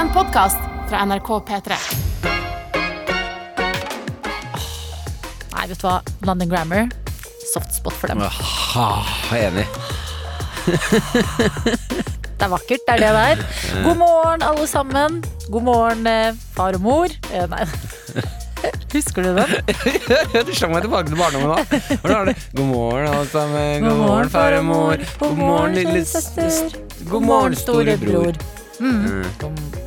En podkast fra NRK P3. Nei, vet du hva. London Grammar. Soft spot for dem. Aha, enig. Det er vakkert, det er det der. God morgen, alle sammen. God morgen, eh, far og mor. Eh, nei. Husker du den? du slang meg tilbake til barndommen nå. Hvordan er det? God morgen, alle sammen. God morgen, far og mor. God morgen, lille søster. God morgen, storebror. Mm. Nå.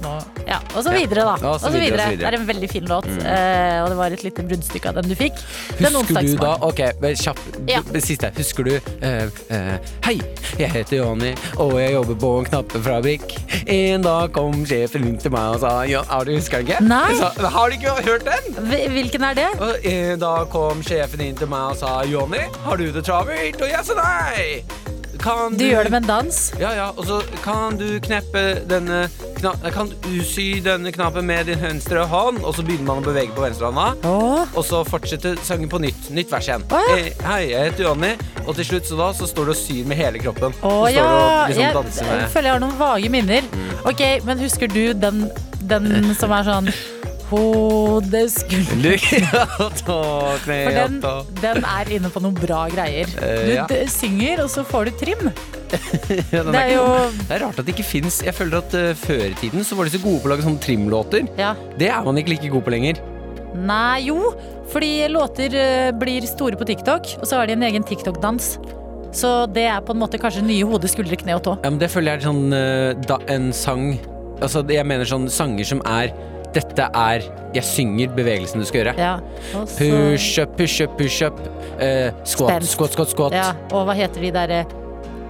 Ja, og så videre, da. Og så videre. Det er en veldig fin låt, eh, og det var et lite bruddstykke av den du fikk. Husker du da. Ok, kjapp. Ja. Siste. Husker du uh, uh, Hei, jeg heter Jonny, og jeg jobber på en knappefabrikk. En dag kom sjefen inn til meg og sa Ja, har du husker den ikke? Nei. Sa, har du ikke hørt den? Hvilken er det? En dag kom sjefen inn til meg og sa Jonny, har du det travelt? Og jeg sa nei. Kan Du gjør det med en dans. Ja, ja, og så kan du kneppe denne kna Kan du sy denne knappen med din venstre hånd, og så begynner man å bevege på venstrehånda. Åh. Og så fortsetter sangen på nytt. Nytt vers igjen. Å, ja. Eh, Hei, jeg heter Jonny, og til slutt så da så står du og syr med hele kroppen. Å ja, og liksom jeg, jeg Mm. føler jeg har noen vage minner. Ok, men husker du den, den som er sånn Hode, skulder Du, For den, den er inne på noen bra greier. Eh, Du synger, og så får du trim. Ja, Det er jo. Det er rart at det ikke fins Jeg føler at uh, før i tiden så var de så gode på å lage sånne trimlåter. ja. Det er man ikke like god på lenger. Nei, jo. Fordi låter uh, blir store på TikTok, og så har de en egen TikTok-dans. Så det er på en måte kanskje nye hode, skuldre, kne og tå. Ja, men det føler jeg er sånn uh, da, en sang Altså, jeg mener sånn sanger som er Dette er Jeg synger bevegelsen du skal gjøre. Ja. Også... Push up, push up, push up. Uh, squat, squat, squat, squat. Ja, og hva heter de derre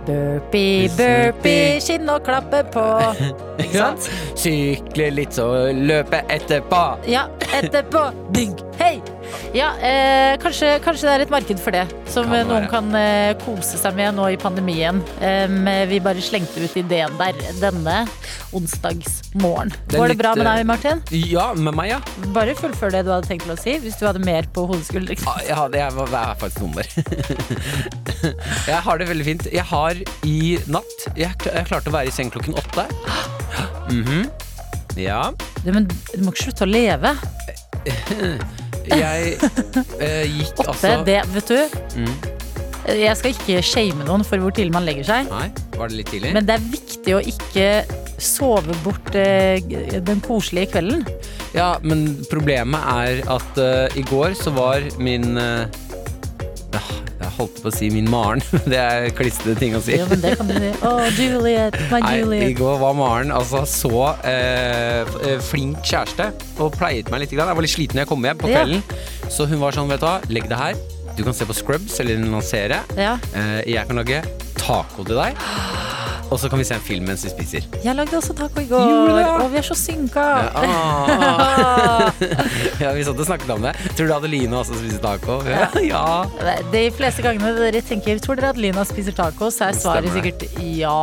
Burpee, burpee, skinn og klappe på. Ikke sant? Sykle litt, så løpe etterpå. Ja, etterpå. Digg. Hei! Ja, eh, kanskje, kanskje det er et marked for det, som Kan eh, noen kan eh, kose seg med nå i pandemien. Em, vi bare slengte ut ideen der denne onsdagsmorgen. Det er Går det litt, bra med eh, deg, Martin? Ja, med meg, ja. Bare fullfør det du hadde tenkt til å si, hvis du hadde mer på hodeskulder. Ja, Jeg, hadde, jeg, var, jeg er faktisk nummer. jeg har det veldig fint. Jeg har i natt Jeg, jeg klarte å være i seng klokken åtte. Mhm. Ja. Du, men du må ikke slutte å leve. Jeg eh, gikk Åtte, altså det, vet du. Mm. Jeg skal ikke shame noen for hvor tidlig man legger seg. Nei, var det litt tidlig? Men det er viktig å ikke sove bort eh, den koselige kvelden. Ja, men problemet er at eh, i går så var min Jeg holdt på å si min Maren. Det er klissete ting å si. Ja, men det kan du si. Oh, Juliet, my Nei, I går var Maren altså så eh, eh, flink kjæreste og pleiet meg litt. Grann. Jeg var litt sliten når jeg kom hjem på Ja. kvelden. Så hun var sånn, vet du hva, legg det her. Du kan se på Scrubs eller en serie. Ja. Eh, jeg kan lage taco til deg. Og så kan vi se en film mens vi spiser. Jeg lagde også taco i går, det? og vi er så synka. Ah. ja, vi satt og snakket om det. Tror du Adeline også spiser taco? Ja. ja. De fleste gangene dere tenker tror dere Adelina spiser taco, så er svaret sikkert ja.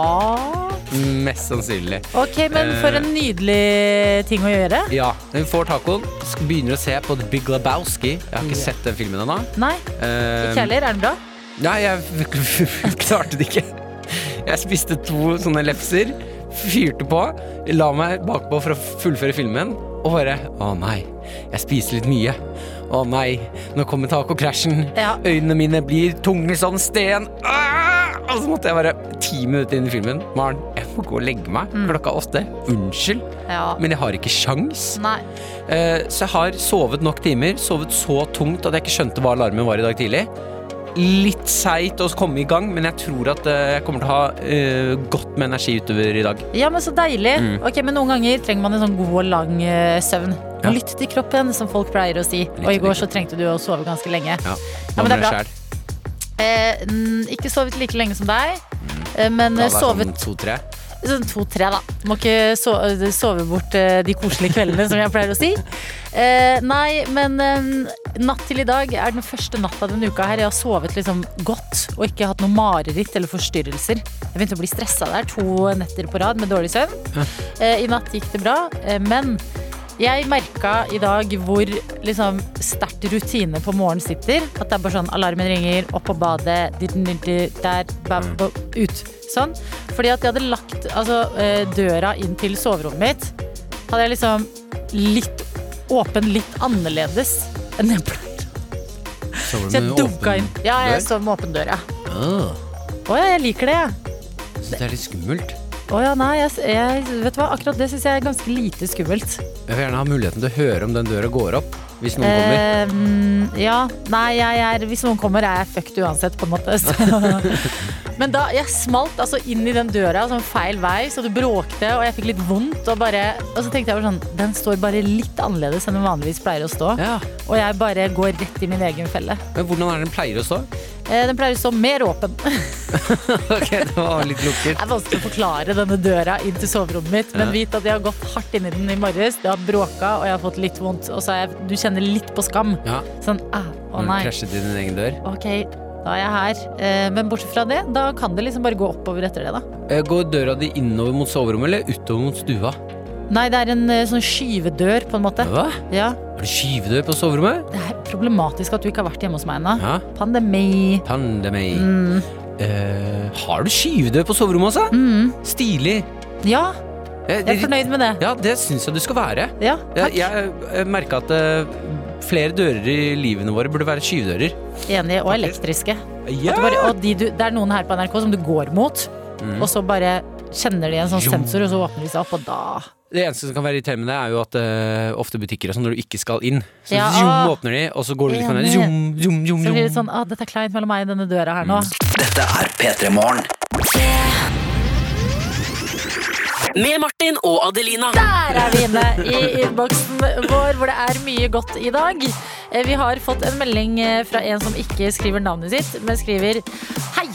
Mest sannsynlig. Ok, men for en nydelig ting å gjøre. Ja, Hun får tacoen, begynner å se på The Big Lebowski. Jeg har ikke Ja. sett den filmen ennå. Nei, Eh, ikke heller. Er den bra? Nei, jeg klarte det ikke. Jeg spiste to sånne lefser, fyrte på, la meg bakpå for å fullføre filmen, og bare Å nei, jeg spiser litt mye. Å nei, nå kommer tacokrasjen. Ja. Øynene mine blir tunge som sten. Ah! Og så måtte jeg bare ti minutter inn i filmen. Maren, jeg får gå og legge meg klokka åtte. Unnskyld, Ja. men jeg har ikke sjans. Nei. Eh, Så jeg har sovet nok timer, sovet så tungt at jeg ikke skjønte hva alarmen var i dag tidlig. Litt seigt å komme i gang, men jeg tror at eh, jeg kommer til å ha uh, godt med energi utover i dag. Ja, men så deilig. Mm. Ok, Men noen ganger trenger man en sånn god og lang uh, søvn. Ja. Lytte til kroppen, som folk pleier å si. Og i går så trengte du å sove ganske lenge. Ja, Ja, men det er bra. Eh, ikke sovet like lenge som deg, eh, men jeg sovet sånn to-tre. Sånn to-tre, da. Må ikke so sove bort eh, de koselige kveldene, som jeg pleier å si. Eh, nei, men eh, natt til i dag er den første natta denne uka her. Jeg har sovet liksom godt og ikke hatt noe mareritt eller forstyrrelser. Jeg begynte å bli stressa der to netter på rad med dårlig søvn. Eh, I natt gikk det bra, eh, men jeg merka i dag hvor liksom, sterkt rutine på morgenen sitter. At det er bare sånn alarmen ringer, opp på badet, dit, dit, dit, der, bam, bo, ut. Sånn. Fordi at jeg hadde lagt altså, eh, døra inn til soverommet mitt hadde jeg liksom litt åpen litt annerledes enn jeg pleier. Så jeg dunka inn. Ja, jeg sov med åpen dør, ja. Ah, Å ja, jeg liker det, jeg. Ja. Syns det er litt skummelt. Å ja, nei, jeg, jeg, vet du hva, akkurat det syns jeg er ganske lite skummelt. Jeg vil gjerne ha muligheten til å høre om den døra går opp, hvis noen kommer. Eh, ja, nei, jeg er, hvis noen kommer er jeg fucked uansett, på en måte. Så. Men da, jeg smalt altså inn i den døra sånn feil vei, så det bråkte, og jeg fikk litt vondt. Og, bare, og så tenkte jeg bare sånn, den står bare litt annerledes enn den vanligvis pleier å stå. Ja, Og jeg bare går rett i min egen felle. men Hvordan er den pleier å stå? Eh, den pleier å stå mer åpen. ok, det var litt lukket. Det er vanskelig å forklare denne døra inn til soverommet mitt, men vit at jeg har gått hardt inn i den i morges. Det har bråka, og jeg har fått litt vondt. Og så er jeg, du kjenner litt på skam. Ja, Sånn, ah, å Når du nei. krasjet i din egen dør. Ok, da er jeg her. Eh, men bortsett fra det, da kan det liksom bare gå oppover etter det, da. Eh, Går døra di innover mot soverommet eller utover mot stua? Nei, det er en eh, sånn skyvedør, på en måte. Hva? Ja. Har du skyvedør på soverommet? Det er problematisk at du ikke har vært hjemme hos meg ennå. Ja. Pandemi. Pandemi. Mm. Eh, har du skyvedør på soverommet også? Mm. Stilig. Ja, Jeg, jeg er fornøyd med det. Ja, det syns jeg du skal være. Ja, Jeg, takk. jeg, jeg merka at eh, flere dører i livene våre burde være skyvedører. Enig. Og elektriske. Ja! At du bare, og de du, det er noen her på NRK som du går mot, Mm. og så bare kjenner de en sånn Jo. sensor, og så åpner de seg opp, og da Det eneste som kan være irriterende med det, er jo at uh, ofte butikker og sånn, når du ikke skal inn, så Ja, zoom, åpner de, og så går du litt sånn Enig. zoom, zoom, zoom, Så blir det sånn ah, dette er kleint mellom meg og denne døra her nå. Dette er P3 Morgen. Med Martin og Adelina. Der er vi inne i innboksen vår, hvor det er mye godt i dag. Eh, Vi har fått en melding eh, fra en som ikke skriver navnet sitt, men skriver Hei!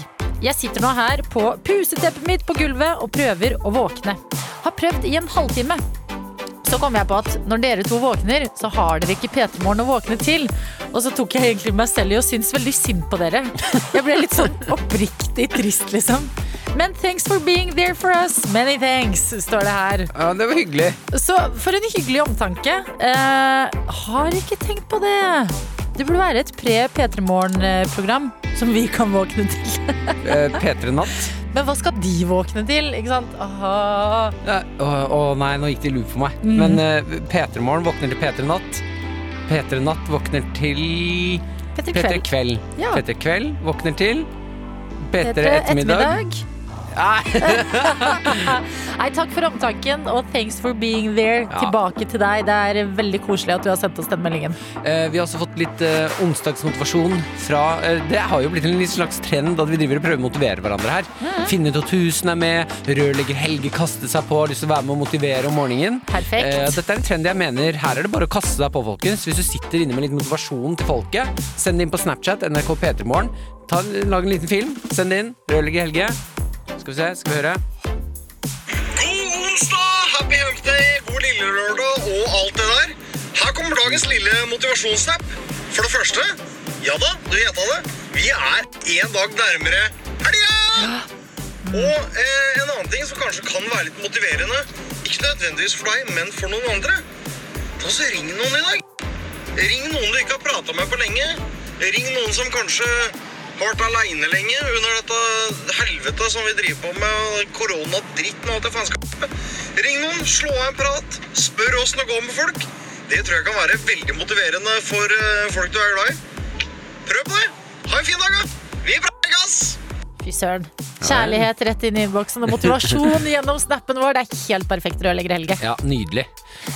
Jeg sitter nå her på puseteppet mitt på gulvet og prøver å våkne. Har prøvd i en halvtime. Så kom jeg på at når dere to våkner, så har dere ikke P3morgen å våkne til. Og så tok jeg egentlig meg selv i å synes veldig synd på dere. Jeg ble litt sånn oppriktig trist, liksom. Men thanks for being there for us. Many thanks, står det her. Ja, det var hyggelig. Så for en hyggelig omtanke. Eh, har ikke tenkt på det. Det burde være et pre-P3 Morgen-program som vi kan våkne til. Eh, P3 Natt. Men hva skal de våkne til? Ikke sant? Aha. Ja, å, å nei, nå gikk det i loop for meg. Mm. Men uh, P3 Morgen våkner til P3 Natt. P3 Natt våkner til P3 P3 Kveld. Kveld. Ja. P3 Kveld våkner til P3 P3 Ettermiddag. Nei. Takk for omtanken, og thanks for being there. Ja. Tilbake til deg. Det er veldig koselig at du har sendt oss den meldingen. Eh, vi har også fått litt eh, onsdagsmotivasjon fra eh, Det har jo blitt en slags trend at vi driver og prøver å motivere hverandre her. Mm. Finne ut at tusen er med, rørlegger Helge kaster seg på, har lyst til å være med og motivere om morgenen. Perfekt. Eh, dette er en trend jeg mener Her er det bare å kaste deg på, folkens. Hvis du sitter inne med litt motivasjon til folket, send det inn på Snapchat, NRK P3morgen. Lag en liten film, send det inn. Rørlegger Helge. Skal vi se, skal vi høre. God onsdag, happy hump god lille lørdag og alt det der. Her kommer dagens lille motivasjonssnap. For det første, ja da, du gjetta det. Vi er en dag nærmere helga! Og eh, en annen ting som kanskje kan være litt motiverende, ikke nødvendigvis for deg, men for noen andre. Ta så Ring noen i dag. Ring noen du ikke har prata med på lenge. Ring noen som kanskje vært aleine lenge under dette helvete som vi driver på med, koronadritten og alt det faenskapet. Ring noen, slå av en prat, spør åssen det går med folk. Det tror jeg kan være veldig motiverende for eh, folk du er glad i. Prøv på det. Ha en fin dag, da. Vi preikas! Fy søren. Kjærlighet rett inn i innboksen og motivasjon gjennom snappen vår. Det er helt perfekt, rørlegger Helge. Ja, nydelig.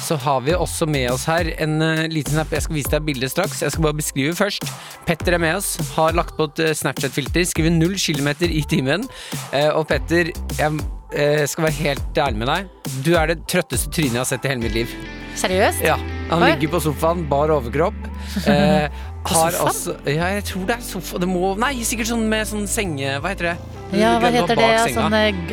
Så har vi også med oss her en uh, liten snap. Jeg skal vise deg bildet straks. Jeg skal bare beskrive først. Petter er med oss. Har lagt på et uh, Snapchat-filter. Skriver null kilometer i timen. Uh, og Petter, jeg skal være helt ærlig med deg. Du er det trøtteste trynet jeg har sett i hele mitt liv. Seriøst? Ja, Han ligger på sofaen, bar overkropp. Eh, har sofaen? også Ja, jeg tror det er sofa. Det må Nei, sikkert sånn med sånn senge... Hva heter det? Ja, hva heter det? Sånn eh,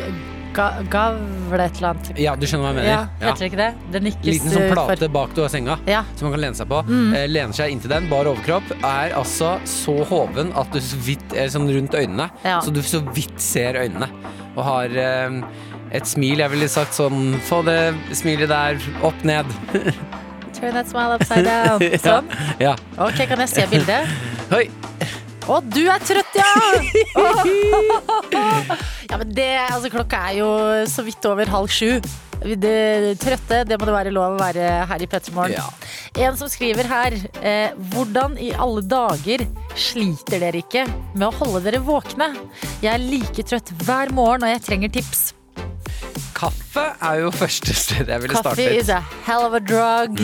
ga- gavle et eller annet. Ja, du skjønner hva jeg mener? Ja, heter det ikke det? Det nikkes Liten sånn plate plate bak du har senga. Ja. som man kan lene seg på. Mm. Eh, lener seg inntil den, bar overkropp. Er altså så hoven at du så vidt er sånn rundt øynene. Ja. Så du så vidt ser øynene. Og har eh, et smil, jeg ville sagt sånn Få det smilet der opp ned. Turn that smile upside down. Sånn. Ja. Ok, kan jeg se bildet? Hoi. Å, du er trøtt, ja! ja, men det, altså Klokka er jo så vidt over halv sju. det, trøtte, det må det være lov å være her i Pettermorgen. Ja. En som skriver her eh, Hvordan i alle dager sliter dere ikke med å holde dere våkne? Jeg er like trøtt hver morgen, og jeg trenger tips. Kaffe er jo første sted jeg ville Kaffe is a hell of a drug.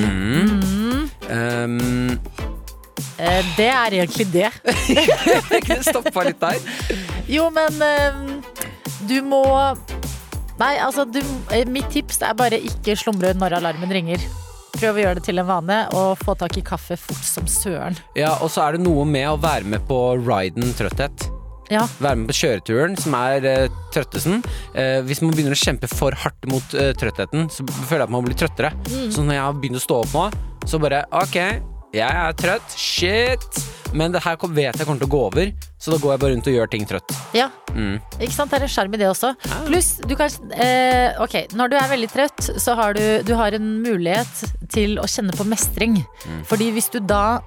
Um, Eh, det er egentlig det. Kunne stoppa litt der. Jo, men eh, du må Nei, altså, du, eh, mitt tips er bare ikke slumre når alarmen ringer. Prøv å gjøre det til en vane, og få tak i kaffe fort som søren. Ja, og så er det noe med å være med på riden trøtthet. Ja, Være med på kjøreturen, som er uh, trøttesen. Uh, hvis man begynner å kjempe for hardt mot uh, trøttheten, så føler jeg at man blir trøttere. Så når jeg har begynt å stå opp nå, så bare OK, jeg er trøtt. Shit. Men det her vet jeg kommer til å gå over, så da går jeg bare rundt og gjør ting trøtt. ja. Mm. Ikke sant? Det er en sjarm i det også. Pluss, du kan eh, Ok, når du er veldig trøtt, så har du, du har en mulighet til å kjenne på mestring. Fordi hvis du da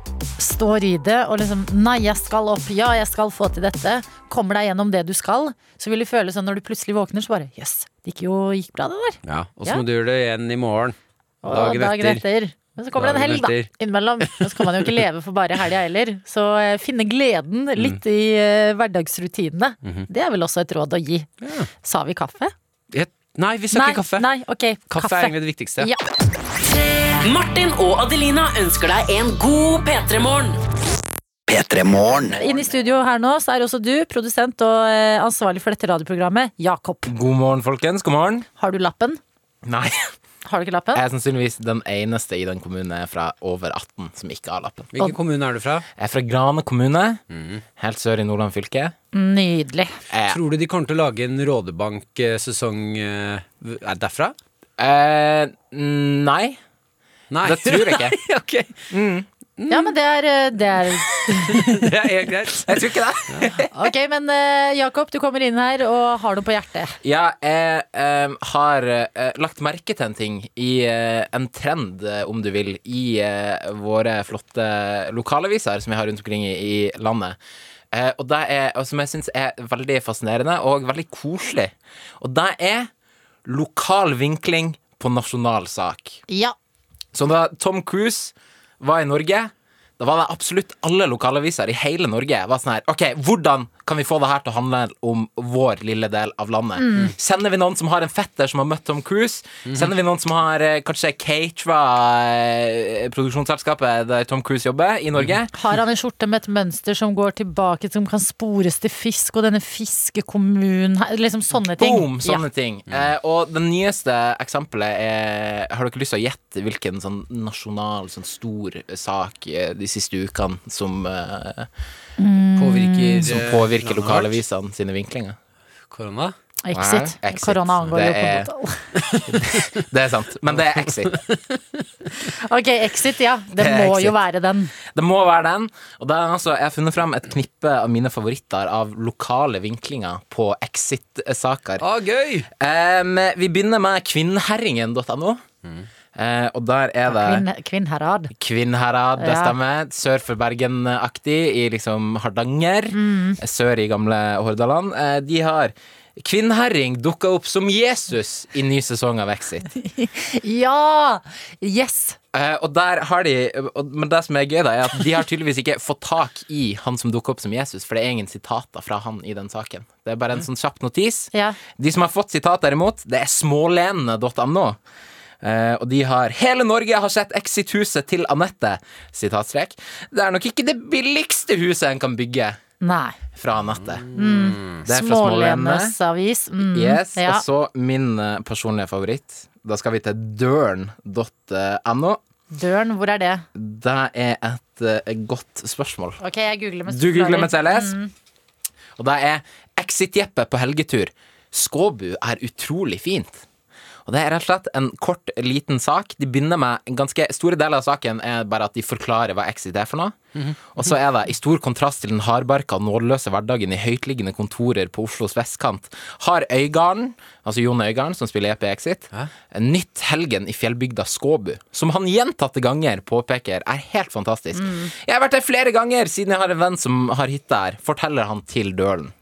står i det og liksom Nei, jeg skal opp. Ja, jeg skal få til dette. Kommer deg gjennom det du skal, så vil du føle sånn når du plutselig våkner, så bare Jøss, det gikk jo gikk bra, det der. Ja, Og så Ja. må du gjøre det igjen i morgen. Og Dagen etter. Men så kommer det en helg, da. Innimellom. Og så kan man jo ikke leve for bare helga heller. Så eh, finne gleden litt Mm. i uh, hverdagsrutinene. Mhm. Det er vel også et råd å gi. Sa vi kaffe? Jeg, nei, vi sa ikke kaffe. nei, okay, Kaffe er egentlig det viktigste. Ja. Martin og Adelina ønsker deg en god P3-morgen. P3 i studio her nå så er også du produsent og eh, ansvarlig for dette radioprogrammet, Jakob. God morgen, folkens. God morgen. Har du lappen? Nei, Har du ikke lappen? jeg er sannsynligvis den eneste i den kommunen jeg er fra over 18 som ikke har lappen. Hvilken kommune er du fra? Jeg er fra Grane kommune, helt sør i Nordland fylke. Nydelig. Eh, Tror du de kommer til å lage en Rådebank-sesong eh, er derfra? eh, nei, Nei. det tror jeg ikke. ok, Ja, men det er, eh, det er det er helt greit. Jeg tror ikke det. Ok, men eh, Jakob, du kommer inn her og har noe på hjertet. Ja, jeg eh, har eh, lagt merke til en ting i eh, en trend, eh, om du vil, i våre flotte lokalaviser som vi har rundt omkring i, i landet. Eh, og det er, og som jeg syns er veldig fascinerende og veldig koselig. Og det er lokal vinkling på nasjonal sak. Ja. Så da Tom Cruise var i Norge, da var det absolutt alle lokalaviser i hele Norge. Var sånn her OK, hvordan kan vi få det her til å handle om vår lille del av landet? Sender vi noen som har en fetter som har møtt Tom Cruise? Sender vi noen som har eh, kanskje Catra, eh, produksjonsselskapet der Tom Cruise jobber, i Norge? Har han en skjorte med et mønster som går tilbake, som kan spores til fisk, og denne fiskekommunen Liksom sånne ting. Boom! Sånne ting. Eh, og det nyeste eksempelet er Har dere lyst til å gjette hvilken sånn nasjonal, sånn stor sak eh, de siste ukene som, eh, Påvirker, som eh, påvirker landet vårt? lokalavisene sine vinklinger? Korona? Exit. Nei, exit. Korona angår Det jo på er-. Det er sant, men det er Exit. Ok, Exit, ja. Det, Det må Exit. jo være den. Det må være den. Og da altså, jeg har funnet fram et knippe av mine favoritter av lokale vinklinger på Exit-saker. Å, gøy! Um, vi begynner med kvinnherringen.no. Eh, og der er det Kvinn, Kvinnherad. Kvinnherad, det Ja. stemmer. Sør for Bergen-aktig, i liksom Hardanger. Sør i gamle Hordaland. Eh, de har Kvinnherring dukka opp som Jesus i ny sesong av Exit. Ja! Yes! Eh, og der har de og, Men det som er gøy, da, er at de har tydeligvis ikke fått tak i han som dukka opp som Jesus, for det er ingen sitater fra han i den saken. Det er bare en sånn kjapp notis. Ja. De som har fått sitat derimot, det er smålenene.no. Eh, og de har 'Hele Norge har sett Exit-huset til Anette'. Sitatstrek. Det er nok ikke det billigste huset en kan bygge Nei. fra Anette. Det er fra Smålenes avis. Mm. Yes, ja. Og så min eh, personlige favoritt. Da skal vi til døren.no. Døren, hvor er det? Det er et uh, godt spørsmål. Ok, jeg googler mens Du googler mens jeg leser. Mm. Og det er Exit-Jeppe på helgetur. Skåbu er utrolig fint. Og det er rett og slett en kort, liten sak. De begynner med en ganske Store deler av saken er bare at de forklarer hva Exit er for noe. Og så er det, i stor kontrast til den hardbarka, nådeløse hverdagen i høytliggende kontorer på Oslos vestkant, har Øygarden, altså Jon Øygarden, som spiller EP Exit, en nytt helgen i fjellbygda Skåbu, som han gjentatte ganger påpeker er helt fantastisk. Jeg har vært der flere ganger siden jeg har en venn som har hytte her, forteller han til Dølen.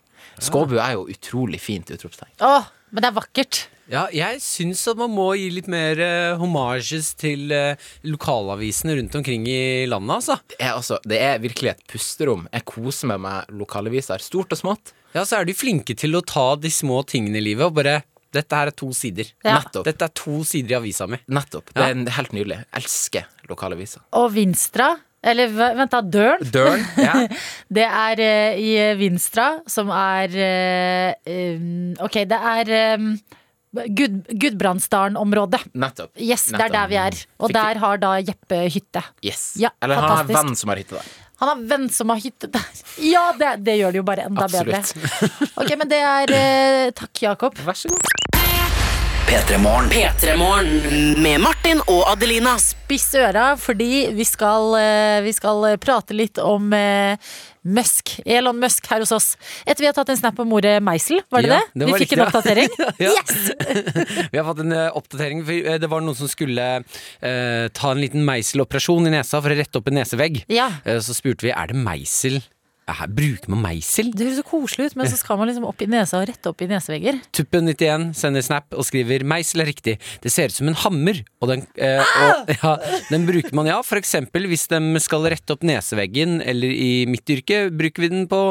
Skåbu er jo utrolig fint utropstegn. Åh, men det er vakkert. Ja, jeg syns at man må gi litt mer uh, homages til uh, lokalavisene rundt omkring i landet, altså. Det er, altså, det er virkelig et pusterom. Jeg koser meg med lokalaviser, stort og smått. Ja, så er de flinke til å ta de små tingene i livet og bare Dette her er to sider. Ja. Nettopp. Dette er to sider i avisa mi. Nettopp. Det er helt nydelig. Jeg elsker lokalaviser. Og Vinstra, eller vent da, Døren. Døren. Ja. Det er uh, i Vinstra, som er uh, um, Ok, det er um, Gud, Gudbrandsdalen-området. Nettopp. Yes, det er der vi er. Og Fikk- der har da Jeppe hytte. Yes. Ja, Eller han har venn som har hytte der. Han har venn som har hytte der. Ja, det, det gjør det jo bare enda bedre. Absolutt. Ok, men det er eh, Takk, Jakob. Vær så god. P3 Morgen. P3 Morgen med Martin og Adelina. Spiss øra, fordi vi skal, eh, vi skal prate litt om eh, Musk. Elon Musk her hos oss. Etter vi har tatt en snap om ordet meisel, var det Ja, det? det var vi fikk riktig, en oppdatering. Ja. Yes! Vi har fått en eh, oppdatering. For eh, det var noen som skulle eh, ta en liten meiseloperasjon i nesa for å rette opp en nesevegg. Ja. Eh, så spurte vi er det meisel. Her, bruker man meisel? Det høres så koselig ut, men så skal man liksom opp i nesa og rette opp i nesevegger. Tuppen91 sender snap og skriver 'meisel er riktig'. Det ser ut som en hammer, og den, eh, og, ja, den bruker man ja, for eksempel hvis de skal rette opp neseveggen, eller i mitt yrke bruker vi den på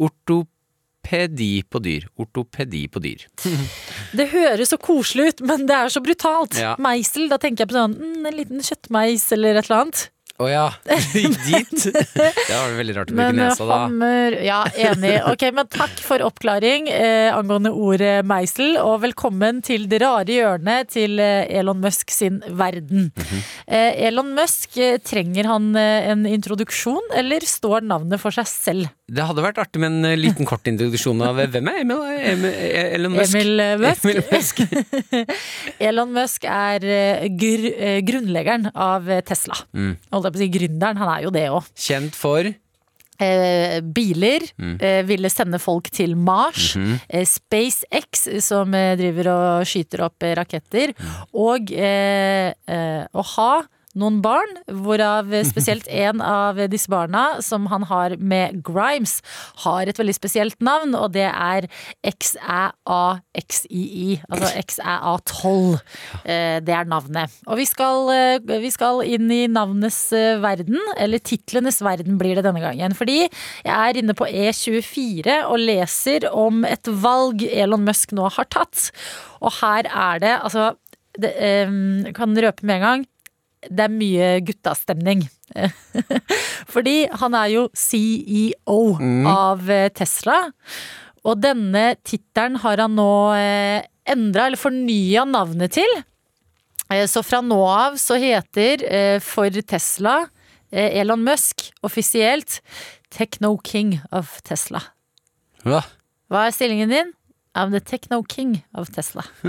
ortopedi på dyr. Ortopedi på dyr. Det høres så koselig ut, men det er så brutalt. Ja. Meisel, da tenker jeg på sånn mm, en liten kjøttmeis eller et eller annet. Å ja, gikk dit. Det var veldig rart å bruke eh, nesa da. hammer Ja, enig. Ok, men takk for oppklaring eh, angående ordet meisel, og velkommen til det rare hjørnet til eh, Elon Musk sin verden. Mhm. eh, Elon Musk, eh, trenger han en introduksjon, eller står navnet for seg selv? Det hadde vært artig med en liten kort introduksjon av hvem er Emil, Emil Elon Musk? Emil Musk. Emil Musk. Elon Musk er gr grunnleggeren av Tesla. Mm. Holdt jeg på å si gründeren, han er jo det òg. Kjent for Eh, biler Mm. eh, ville sende folk til Mars. Mhm. eh, SpaceX, som eh, driver og skyter opp eh, raketter. Mm. Og eh, eh, å ha noen barn, hvorav spesielt en av disse barna, som han har med Grimes, har et veldig spesielt navn, og det er XæAXII. Altså XæA12. Eh, Det er navnet. Og vi skal, eh, vi skal inn i navnenes eh, verden, eller titlenes verden blir det denne gangen. Fordi jeg er inne på E24 og leser om et valg Elon Musk nå har tatt. Og her er det, altså det, um, kan røpe med en gang. Det er mye guttastemning. Fordi han er jo CEO av eh, Tesla. Og denne tittelen har han nå eh, endra, eller fornya navnet til. Eh, Så fra nå av så heter for Tesla Elon Musk offisielt Techno King of Tesla. Hva? Hva er stillingen din? I'm the techno king of Tesla.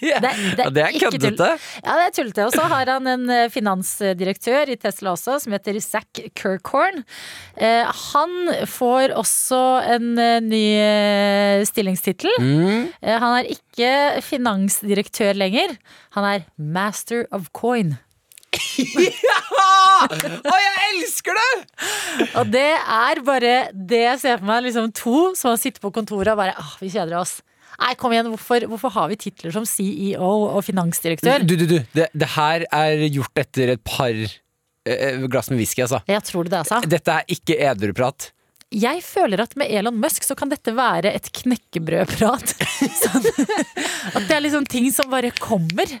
ja, det er ikke tull. køddete. Ja, det er tullete. Og så har han en eh, finansdirektør i Tesla også, som heter Zack Kirkhorn. Eh, han får også en eh, ny eh, stillingstittel. Mm. Eh, han er ikke finansdirektør lenger. Han er master of coin. Å, jeg elsker det! Og det er bare det jeg ser for meg. Liksom to som har sittet på kontoret og bare åh, vi kjeder oss. Nei, kom igjen, hvorfor, hvorfor har vi titler som CEO og finansdirektør? Du, du, du. Det, det her er gjort etter et par eh, glass med whisky, altså. Jeg tror det det, altså. Dette er ikke edruprat. Jeg føler at med Elon Musk så kan dette være et knekkebrødprat. sånn, at det er liksom ting som bare kommer.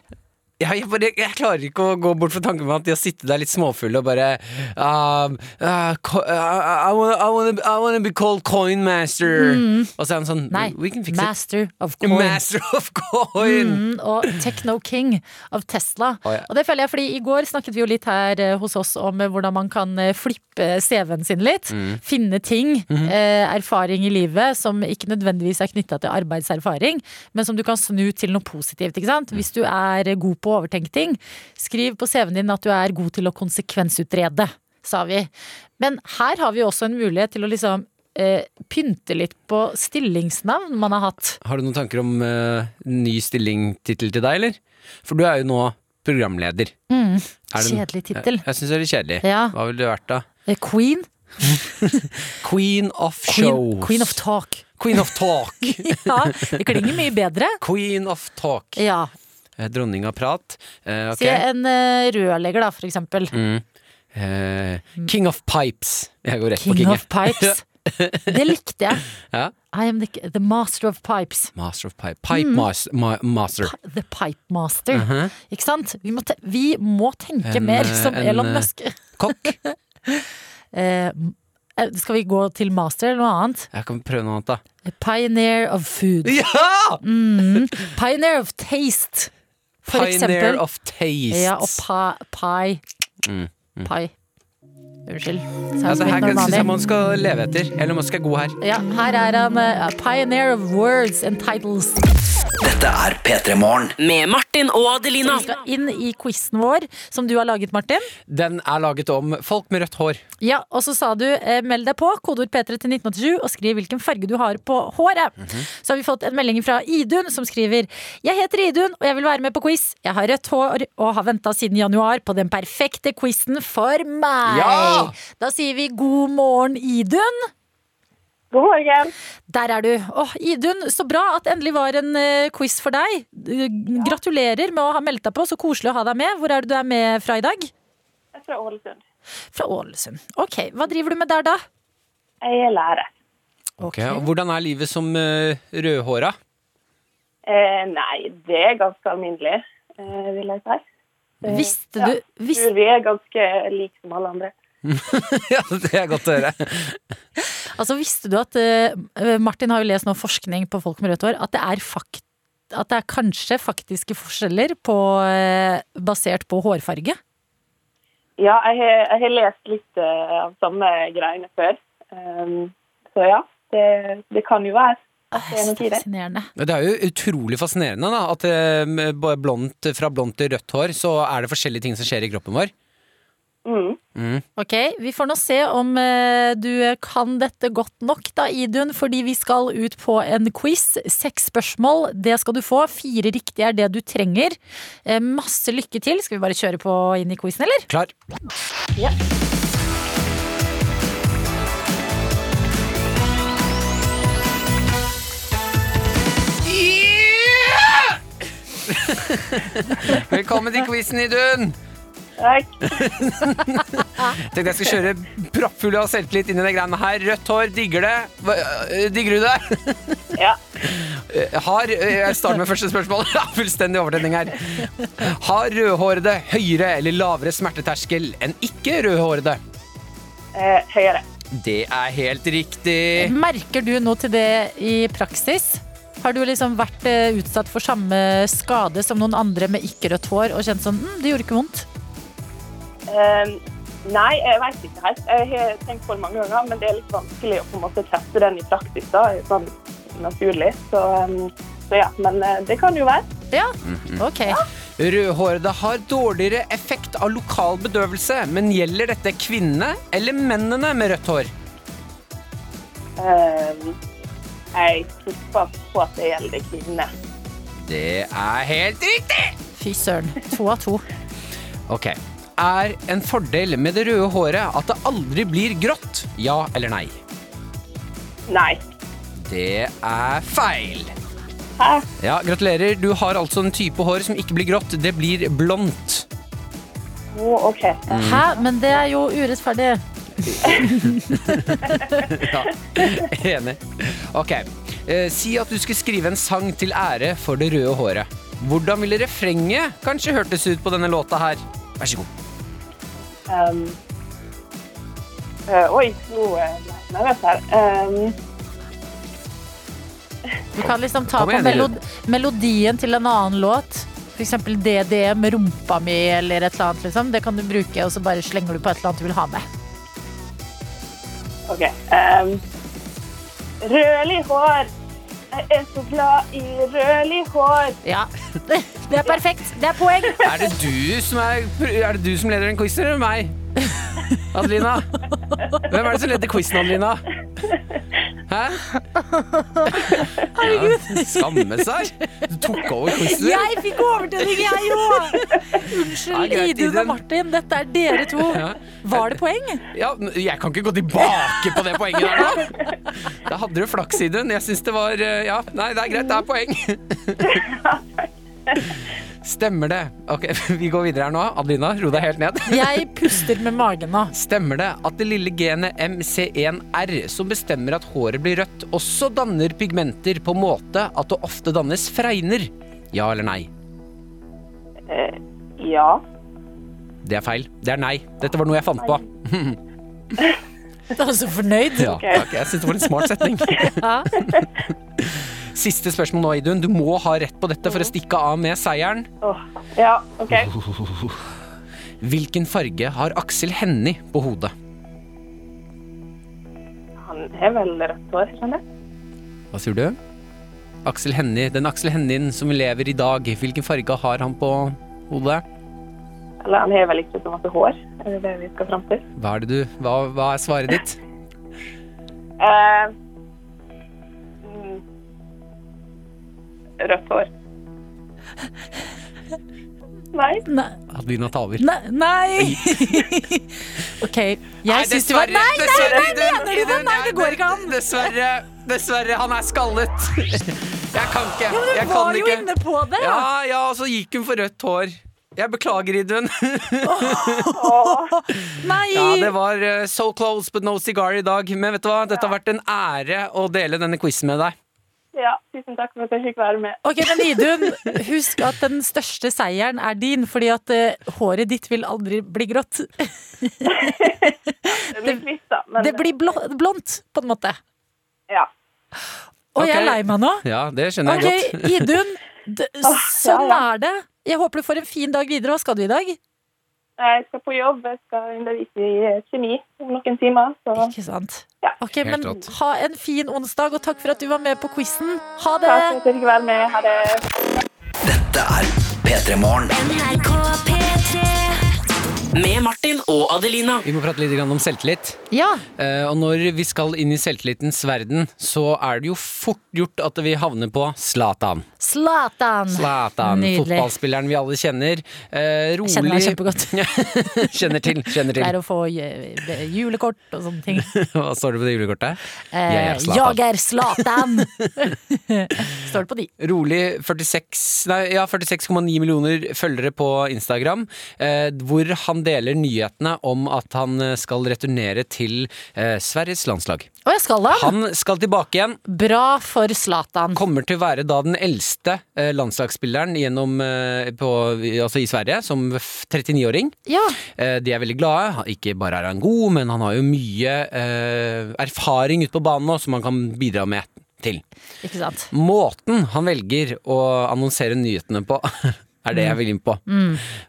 Ja, jeg, bare, jeg klarer ikke å gå bort fra tanken på at de har sittet der litt småfulle og bare um, uh, uh, I, wanna, I, wanna, I wanna be called coin master. Og så er han sånn Nei, We can fix it. master of coin. Master of coin! Mm, og Techno King av Tesla. Oh, ja. Og det føler jeg, fordi I går snakket vi jo litt her eh, hos oss om eh, hvordan man kan eh, flippe CV-en sin litt. Mm. Finne ting, -hmm. eh, erfaring i livet som ikke nødvendigvis er knytta til arbeidserfaring, men som du kan snu til noe positivt. ikke sant? Hvis du er god på å overtenke ting, skriv på CV-en din at du er god til å konsekvensutrede, sa vi. Men her har vi også en mulighet til å liksom eh, pynte litt på stillingsnavn man har hatt. Har du noen tanker om eh, ny stillingtittel til deg, eller? For du er jo nå programleder. Mm, Kjedelig tittel. Jeg, jeg syns det er litt kjedelig. Ja. Hva ville det vært, da? Eh, Queen. Queen of Queen, shows. queen of talk. Queen of talk. Ja, det klinger mye bedre. Queen of talk. Ja. Eh, Dronning av prat. Eh, okay. Si en eh, rørlegger, da, for eksempel. Eh, King of pipes. Jeg går rett på King King. of pipes. Det likte jeg. Ja. I am the, the master of pipes. Master of pipe. Pipe Mm. mas ma master. The pipe master. Ikke sant? Vi må, te vi må tenke En, mer eh, som en, Elon Musk. Kokk. Eh, skal vi gå til master eller noe annet? Jeg kan prøve noe annet, da. A pioneer of food. Ja! Pioneer of taste. For Pioneer eksempel. of taste. Ja, og pie. Mm, Pie. Unnskyld. Altså, her syns jeg man skal leve etter. Eller man skal gå her. Ja, her er han Uh, pioneer of words and titles. Dette er P3 Morgen. Med Martin og Adelina. Vi skal inn i quizen vår, som du har laget, Martin. Den er laget om folk med rødt hår. Ja, Og så sa du eh, meld deg på, kodeord P3 til 1987, og skriv hvilken farge du har på håret. Mhm. Så har vi fått en melding fra Idun som skriver Jeg heter Idun, og jeg vil være med på quiz. Jeg har rødt hår og har venta siden januar på den perfekte quizen for meg. Ja! Da sier vi god morgen, Idun. God morgen. Der er du. Åh, Idun, så bra at det endelig var en eh, quiz for deg. Eh, Gratulerer med å ha meldt deg på. Så koselig å ha deg med. Hvor er det du er med fra i dag? Jeg er fra Ålesund. Fra Ålesund. Ok, Hva driver du med der, da? Jeg er lærer. Ok, og Hvordan er livet som uh, rødhåra? Eh, nei, det er ganske alminnelig, eh, vil jeg si. Eh, Visste du ja, tror vi er ganske like som alle andre. ja, det er godt å høre. altså, visste du at uh, Martin har jo lest noe forskning på folk med rødt hår. At det er, fakt, at det er kanskje faktiske forskjeller på, uh, basert på hårfarge? Ja, jeg har, jeg har lest litt uh, av samme greiene før. Um, så ja, det, det kan jo være det er det. er jo utrolig fascinerende da, at blondt, fra blondt til rødt hår så er det forskjellige ting som skjer i kroppen vår. Mm. Ok, Vi får nå se om eh, du kan dette godt nok, da, Idun. Fordi vi skal ut på en quiz. Seks spørsmål, det skal du få. Fire riktige er det du trenger. Eh, masse lykke til. Skal vi bare kjøre på inn i quizen, eller? Klar? Velkommen til quizen, Idun! Takk. Tenkte jeg skulle kjøre proppfull av selvtillit inn i det greiene her. Rødt hår, digger det. Hva, øh, digger du det? Ja. Har øh, Jeg starter med første spørsmål. Ja, Fullstendig overtenning her. Har rødhårede høyere eller lavere smerteterskel enn ikke rødhårede? Eh, høyere. Det er helt riktig. Merker du noe til det i praksis? Har du liksom vært eh, utsatt for samme skade som noen andre med ikke-rødt hår og kjent sånn mm, det gjorde ikke vondt? Eh, nei, jeg vet ikke helt. Jeg har tenkt på det mange ganger, men det er litt vanskelig å på en måte teste den i praksis, da, sånn naturlig. Så, um, så ja, men eh, det kan jo være. Ja, ok. Rødhårede har dårligere effekt av lokal bedøvelse, men gjelder dette kvinnene eller mennene med rødt hår? Um, jeg tipper på at det gjelder kvinnene. Det er helt riktig! Fy søren. To av to. Ok. Er en fordel med det røde håret at det aldri blir grått? Ja eller nei? Nei. Det er feil. Hæ? Ja, Gratulerer. Du har altså en type hår som ikke blir grått. Det blir blondt. Å, OK. Hæ? Men det er jo urettferdig. Ja, Enig. Ok. Eh, si at du skulle skrive en sang til ære for det røde håret. Hvordan ville refrenget kanskje hørtes ut på denne låta her? Vær så god. Um, eh, oi, nå uh, ble jeg nervøs her. Um, Du kan liksom ta på melod melodien til en annen låt. Eksempel DD med rumpa mi eller et eller annet. Liksom. Det kan du bruke, og så bare slenger du på et eller annet du vil ha med. OK. Um, rødlig hår. Jeg er så glad i rødlig hår. Ja, Det er perfekt. Det er poeng. Er det du som, er, er det du som leder den quizen, eller meg? Adelina? Hvem er det som leder quizen, Adelina? Hæ? Ja, skamme seg. Du tok over quizen. Jeg fikk overtenning, jeg òg! Unnskyld, Ja, Idun og Martin. Dette er dere to. Var det poeng? Ja, jeg kan ikke gå tilbake på det poenget der nå. Da hadde du flaks, Idun. Jeg syns det var eh, Ja, nei, det er greit. Det er poeng. Stemmer det? Ok, Vi går videre her nå. Adelina, ro deg helt ned. Jeg puster med magen nå. Stemmer det at det lille genet MC1R, som bestemmer at håret blir rødt, også danner pigmenter på måte at det ofte dannes fregner? Ja eller nei? Eh, ja. Det er feil. Det er nei. Dette var noe jeg fant på. Du er så fornøyd. Ja, takk. Jeg syns det var en smart setning. Ja. Siste spørsmål nå, Idun. Du må ha rett på dette for å stikke av med seieren. Oh, ja, OK. Hvilken farge har Aksel Hennie på hodet? Han har vel rødt hår, skjønner jeg. Hva sier du? Aksel Hennie, Den Aksel Hennien som lever i dag, hvilken farge har han på hodet? Eller han har vel ikke så masse hår, er det det vi skal fram til? Hva er det du Hva, hva er svaret ditt? Eh, rødt hår. Nei. Nei. Adelina tar over. Nei! nei. OK, jeg syns det var Nei, nei, nei, mener du det? Nei, det går ikke an. Dessverre, dessverre, han er skallet. Jeg kan ikke. Ja, men du var jo inne på det. Ja, ja, og så gikk hun for rødt hår. Jeg beklager, Idun. Nei! Ja, det var eh, so close but no cigar i dag. Men vet du hva, dette har vært en ære å dele denne quizen med deg. Ja, tusen takk for at jeg fikk være med. Ok, men Idun, husk at den største seieren er din, fordi at uh, håret ditt vil aldri bli grått. Det blir kvitt, da. Men Det blir bl blondt, på en måte. ja. Og jeg er lei meg nå. Ja, det skjønner jeg jeg godt. Idun, d- sånn er det. Jeg håper du får en fin dag videre. Hva skal du i dag? Jeg skal på jobb, jeg skal undervise i eh, kjemi om noen timer. Så Ikke sant? Ja. Ok, Helt men rått. Ha en fin onsdag, og takk for at du var med på quizen. Ha det! takk for at jeg fikk være med. Ha det. Dette er P3 Morgen. Med Martin og Adelina. Vi må prate litt om selvtillit. Ja, Eh, og når vi skal inn i selvtillitens verden, så er det jo fort gjort at vi havner på Zlatan. Zlatan. Zlatan, Nydelig. fotballspilleren vi alle kjenner. Eh, rolig Kjenner meg kjempegodt. kjenner til, kjenner Det til. er å få eh, julekort og sånne ting. Hva står det på det julekortet? Eh, Jeg er Zlatan. Jeg er Zlatan! Står det på de. Rolig 46 nei, ja, 46,9 millioner følgere på Instagram, eh, hvor han deler nyhetene om at han eh, skal returnere til eh, Sveriges landslag. Å, jeg skal da. Han skal tilbake igjen. Bra for Zlatan. Kommer til å være da den eldste eh, landslagsspilleren gjennom, eh, på, altså i Sverige, som 39-åring. Ja. Eh, de er veldig glade. Ikke bare er han god, men han har jo mye eh, erfaring ute på banen nå, som han kan bidra med til. Ikke sant. Måten han velger å annonsere nyhetene på, er det jeg vil inn på.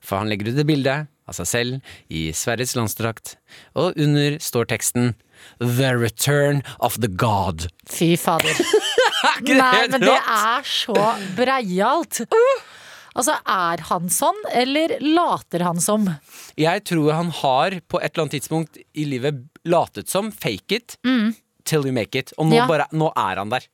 For han legger ut et bilde av seg selv i Sveriges landstrakt, og under står teksten The Return of the God. Fy fader. Nei, men det er så breialt. Altså, er han sånn, eller later han som? Jeg tror han har på et eller annet tidspunkt i livet latet som fake it till you make it. Og nå, Ja. bare, nå er han der.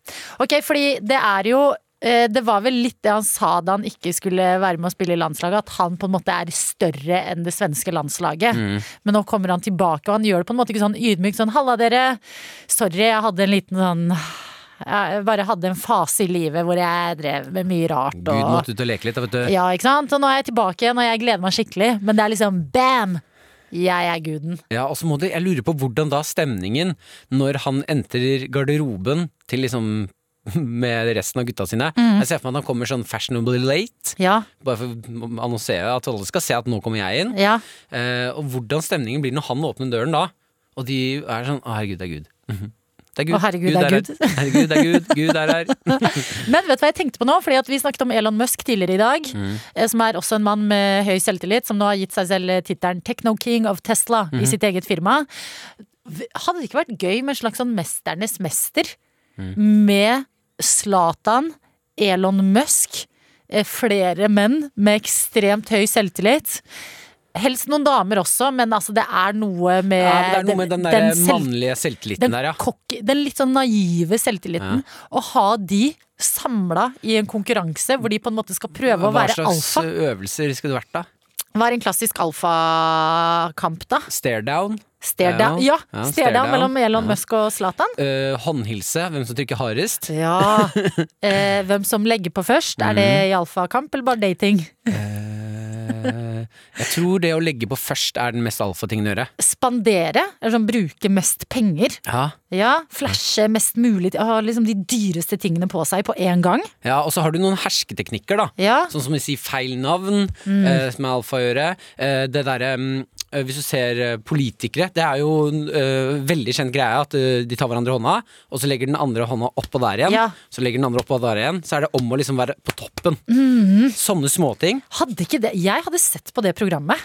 Ok, fordi det er jo det var vel litt det han sa da han ikke skulle være med å spille i landslaget, at han på en måte er større enn det svenske landslaget. Men nå kommer han tilbake, og han gjør det på en måte ikke sånn ydmykt sånn 'halla, dere', sorry, jeg hadde en liten sånn jeg bare hadde en fase i livet hvor jeg drev med mye rart. Gud måtte ut og leke litt. Vet du. ja, ikke sant? Og nå er jeg tilbake igjen, og jeg gleder meg skikkelig. Men det er liksom bam! Jeg er guden. Ja, og så må du, Jeg lurer på hvordan da stemningen når han entrer garderoben til liksom med resten av gutta sine. Jeg ser for meg at han kommer sånn fashionably late. Ja, Bare for å annonsere at alle skal se at nå kommer jeg inn. ja. Eh, og hvordan stemningen blir når han åpner døren da. Og de er sånn Å, herregud, det er Gud. Mhm. Det er Gud. Å, herregud, det er her. Gud. Herregud, det er Gud. Gud er her. Men vet du hva jeg tenkte på nå? Fordi at Vi snakket om Elon Musk tidligere i dag. Mm. eh, Som er også en mann med høy selvtillit, som nå har gitt seg selv tittelen Techno King of Tesla mm. i sitt eget firma. Hadde det ikke vært gøy med en slags sånn mesternes mester? Mm. Med Zlatan, Elon Musk, eh, flere menn med ekstremt høy selvtillit. Helst noen damer også, men altså det er noe med, Ja, det er noe med den, der selv- mannlige selvtilliten den, der, ja. cocky- den litt sånn naive selvtilliten. Å ha de samla i en konkurranse hvor de på en måte skal prøve å være alfa. Hva slags øvelser skulle det vært, da? Hva er en klassisk alfakamp, da? Stare Stare down. Ja, Ja, mellom Elon. Musk og Zlatan. Uh, håndhilse, hvem som trykker hardest? Ja. uh, hvem som legger på først? Er det Mm. i alfakamp eller bare dating? uh, jeg tror det å legge på først er den mest alfa-tingen å gjøre. Spandere? Eller sånn bruke mest penger? Ja. Ja, Flashe mest mulig, ha liksom de dyreste tingene på seg på én gang? ja, Og så har du noen hersketeknikker, da. Ja. Sånn som å si feil navn, eh, som er alfa å gjøre. Det derre mm, eh, Hvis du ser eh, politikere, det er jo eh, veldig kjent greie at uh, de tar hverandre i hånda, og så legger den andre hånda oppå der igjen. Ja. Så legger den andre oppå der igjen. Så er det om å liksom være på toppen. Sånne småting. Hadde ikke det Jeg hadde sett på det programmet.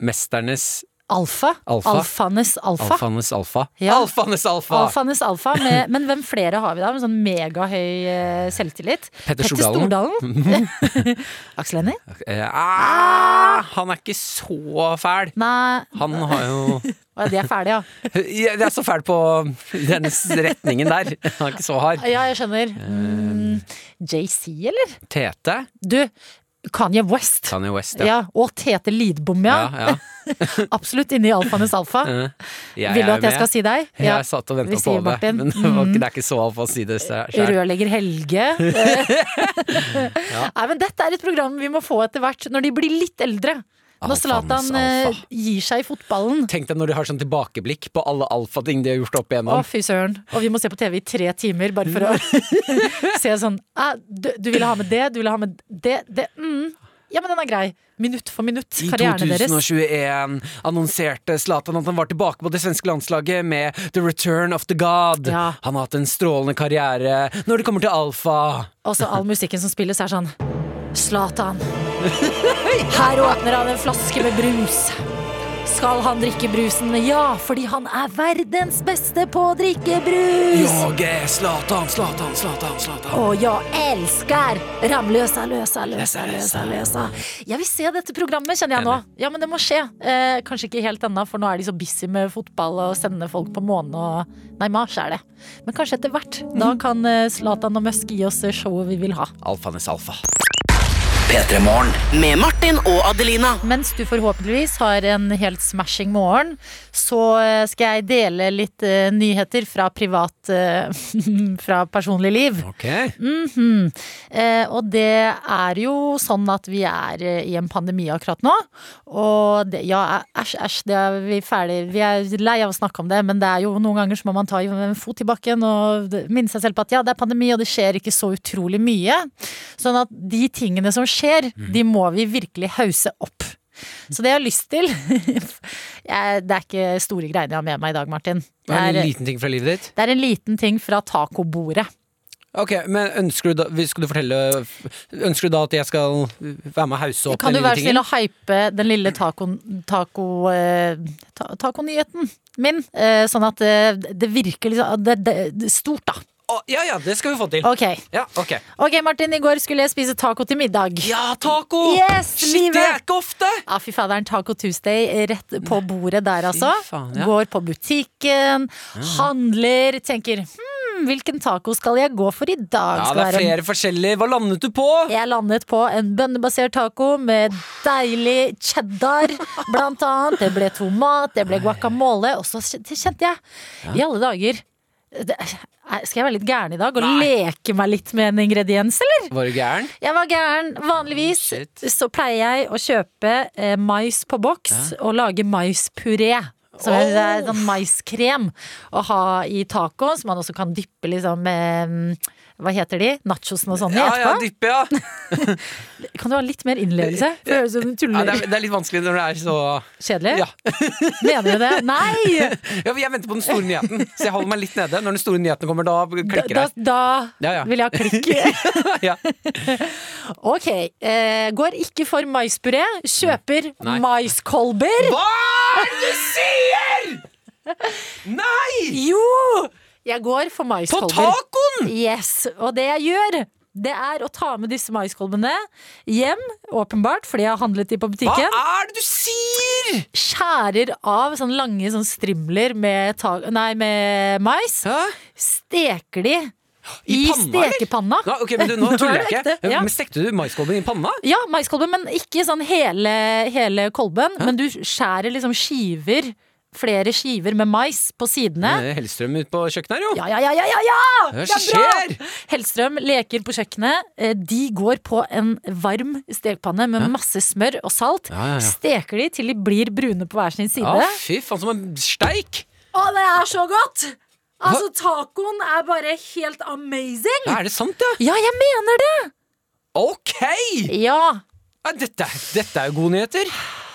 Mesternes Alfa. Alfa. Alfanes alfa. alfanes alfa. Ja. Alfanes alfa! Alfanes alfa. Med, men hvem flere har vi da med sånn megahøy eh, selvtillit? Petter Stordalen. Stordalen. Aksel Hennie? Eh, ah, han er ikke så fæl. Nei, Han har jo ja, de er fæle, ja. De er så fæl på den retningen der. Han er ikke så hard. Ja, jeg skjønner. Mm, JC, eller? Tete. Du, Kanye West. Kanye West, Ja. ja. og Tete Lidbom, ja. ja, ja. Absolutt inne i alfanes alfa. Eh, jeg Vil du at jeg med. skal si deg? Jeg satt og venta på det, Martin. men det, var Mm. ikke, det er ikke så alfa å si det sjøl. Rørlegger Helge. Nei, men dette er et program vi må få etter hvert, når de blir litt eldre. Når Alfanes Zlatan eh, gir seg i fotballen. Tenk deg når de har sånn tilbakeblikk på alle alfating de har gjort opp igjennom. Å, fy søren. Og vi må se på TV i tre timer bare for å se sånn ah, du, du ville ha med det, du ville ha med det, det mm. Ja, men den er grei. Minutt for minutt. Karrieren deres. I 2021 annonserte Zlatan at han var tilbake på det svenske landslaget med The Return of the God. Ja. Han har hatt en strålende karriere når det kommer til alfa. Og så all musikken som spilles, er sånn Zlatan. Her åpner han en flaske med brus. Skal han drikke brusen? Ja, fordi han er verdens beste på å drikke brus! Jeg er Zlatan, Zlatan, Zlatan, Zlatan. Og jeg elsker Ramløsa, løsa, løsa, løsa, løsa. Jeg vil se dette programmet, kjenner jeg nå. Ja, men det må skje. Eh, kanskje ikke helt ennå, for nå er de så busy med fotball og sende folk på månen og Nei, Mars er det. Men kanskje etter hvert. Da kan eh, Zlatan og Musk gi oss showet vi vil ha. Alfanes alfa. P3 Morgen. Med Martin og Adelina. Mens du forhåpentligvis har en helt smashing morgen, så eh, skal jeg dele litt uh, nyheter fra privat uh, Fra personlig liv. Ok. Mm -hmm. uh, og det er jo sånn at vi er i en pandemi akkurat nå. Og det, ja, æsj, æsj, det er vi ferdig. Vi er lei av å snakke om det, men det er jo noen ganger så må man ta en fot i bakken og minne seg selv på at ja, det er pandemi, og det skjer ikke så utrolig mye. Sånn at de tingene som skjer, de må vi virkelig hause opp. Så det jeg har lyst til jeg, Det er ikke store greiene jeg har med meg i dag, Martin. Det Det er en er, liten ting fra livet ditt. det er en liten ting fra tacobordet. Ok, men ønsker du da du fortelle Ønsker du da at jeg skal være med og hause opp Kan du den lille være snill tingen? å hype den lille taco, taco, eh, ta, taco min? Eh, sånn at eh, det virker liksom det, det, er stort, da. Å, ja ja, det skal vi få til. Ok. Ja, ok. ok, Martin. I går skulle jeg spise taco til middag. Ja, taco! Yes, Shit, livet! det er ikke ofte! Ja, fy faderen. Taco Tuesday rett på bordet der, altså. faen, ja. Går på butikken, handler, tenker hm, hvilken taco skal jeg gå for i dag? Ja, det er flere forskjellige. Hva landet du på? Jeg landet på en bønnebasert taco med deilig cheddar, blant annet. Det ble tomat, det ble guacamole, og så kjente jeg I alle dager det, Skal jeg være litt gæren i dag og leke meg litt med en ingrediens, eller? Var du gæren? Jeg var gæren. Vanligvis Shit. så pleier jeg å kjøpe eh, mais på boks og lage maispuré. Som det er sånn maiskrem å ha i taco, som man også kan dyppe liksom med mm, Hva heter de? Nachosen og sånn i Ja, ja, dyppe, ja. Kan du ha litt mer innlevelse? For det høres ut som du ja det, er, det er litt vanskelig når det er så Kjedelig? Ja. Mener du det? Nei! ja, Jeg venter på den store nyheten, så jeg holder meg litt nede. Når den store nyheten kommer, da klikker klikker da, da, da Ja, ja. vil jeg ha klikk. Ja. Ok. Eh, går ikke for maispuré. Kjøper Nei. maiskolber. Hva er det du sier?! Nei! Jo! Jeg går for På maiskolber. tacoen! Yes, og det jeg gjør det er å ta med disse maiskolbene hjem, åpenbart, fordi jeg har handlet de på butikken. Hva er det du sier?! Skjærer av sånne lange sånn strimler med, nei, med mais. Hæ? Steker de I, panna, eller? stekepanna. Nå, ok, men du, nå tuller jeg ikke. ja. Men Stekte du maiskolben i panna? Ja, maiskolben, men ikke sånn hele, hele kolben. Men du skjærer liksom skiver, flere skiver med mais på sidene. Er Hellstrøm ute på kjøkkenet her, jo. Ja, ja, ja, ja, ja, ja! Hva Det er bra! skjer? Hellstrøm leker på kjøkkenet. Eh, De går på en varm stekepanne med masse smør og salt. Ja, ja, ja. Steker de til de blir brune på hver sin side. Ja, fy faen, som en steik! Å, det er så godt! Altså, tacoen er bare helt amazing! Ja, er det sant, ja? Ja, jeg mener det! Ok! Ja. Ja, dette, dette er jo gode nyheter.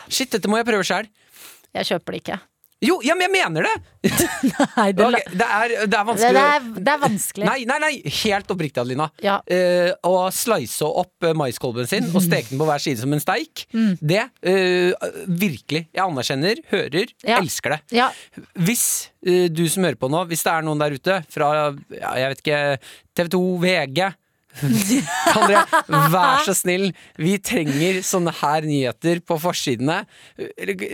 Shit, dette må jeg prøve sjæl. Jeg kjøper det ikke. Jo, ja, men jeg mener det! Nei, det, okay, det, er, det er det, vanskelig. er, det er vanskelig. Nei, nei, nei, helt oppriktig, Adelina. Ja. Uh, å slice opp eh, maiskolben sin og steke den på hver side som en steik, det uh, Virkelig. Jeg anerkjenner, hører, Ja. elsker det. Ja. Hvis uh, du som hører på nå, hvis det er noen der ute fra ja, jeg vet ikke, TV 2, VG kan dere være så snill? Vi trenger sånne her nyheter på forsidene.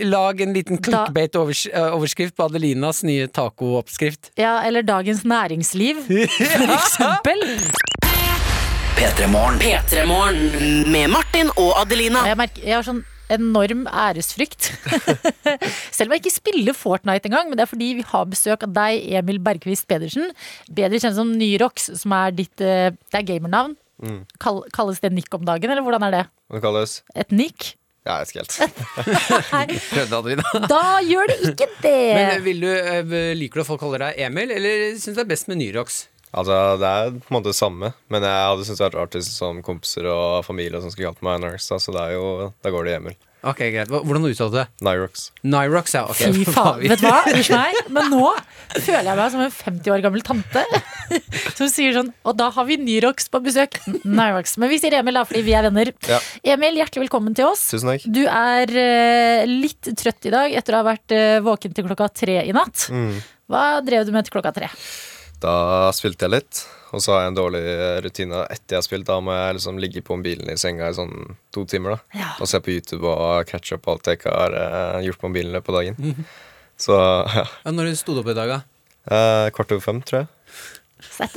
Lag en liten clickbait-overskrift på Adelinas nye tacooppskrift. ja, eller Dagens Næringsliv, for eksempel. P3 P3 Morgen med Martin og Adelina. Jeg, merker, jeg har sånn enorm æresfrykt. Selv om jeg ikke spiller Fortnite engang, men det er fordi vi har besøk av deg, Emil Bergquist Pedersen. Bedre kjent som Nyrox, som er ditt eh, Det er gamernavn. Kall, kalles det nick om dagen, eller hvordan er det? Hva det kalles? Et nick? Ja, jeg vet ikke helt. Nei, da gjør det ikke det! Men vil du, eh, Liker du at folk kaller deg Emil, eller syns du det er best med Nyrox? Altså, Det er på en måte det samme, men jeg hadde syntes det hadde vært rart hvis som kompiser og familie som skulle kalt meg Nyrox. Da, så det er jo, da går det i Emil. Ok, greit. Hva- Hvordan uttalte du det? Nyrox. Nyrox, ja. ok. Fy faen, vet du hva? Unnskyld meg, men nå føler jeg meg som en 50 år gammel tante som sier sånn Og da har vi Nyrox på besøk. Nyrox. Men vi sier Emil da, fordi vi er venner. Ja. Emil, hjertelig velkommen til oss. Tusen takk. Du er eh, litt trøtt i dag etter å ha vært eh, våken til klokka tre i natt. Mm. Hva drev du med til klokka tre? Da spilte jeg litt, og så har jeg en dårlig rutine etter jeg har spilt. Da må jeg liksom ligge på mobilen i senga i sånn to timer da Ja. og se på YouTube og catch up på alt jeg ikke har eh, gjort på mobilen i løpet av dagen. Så ja. Ja, når sto du opp i dag, da? Eh, kvart over fem, tror jeg.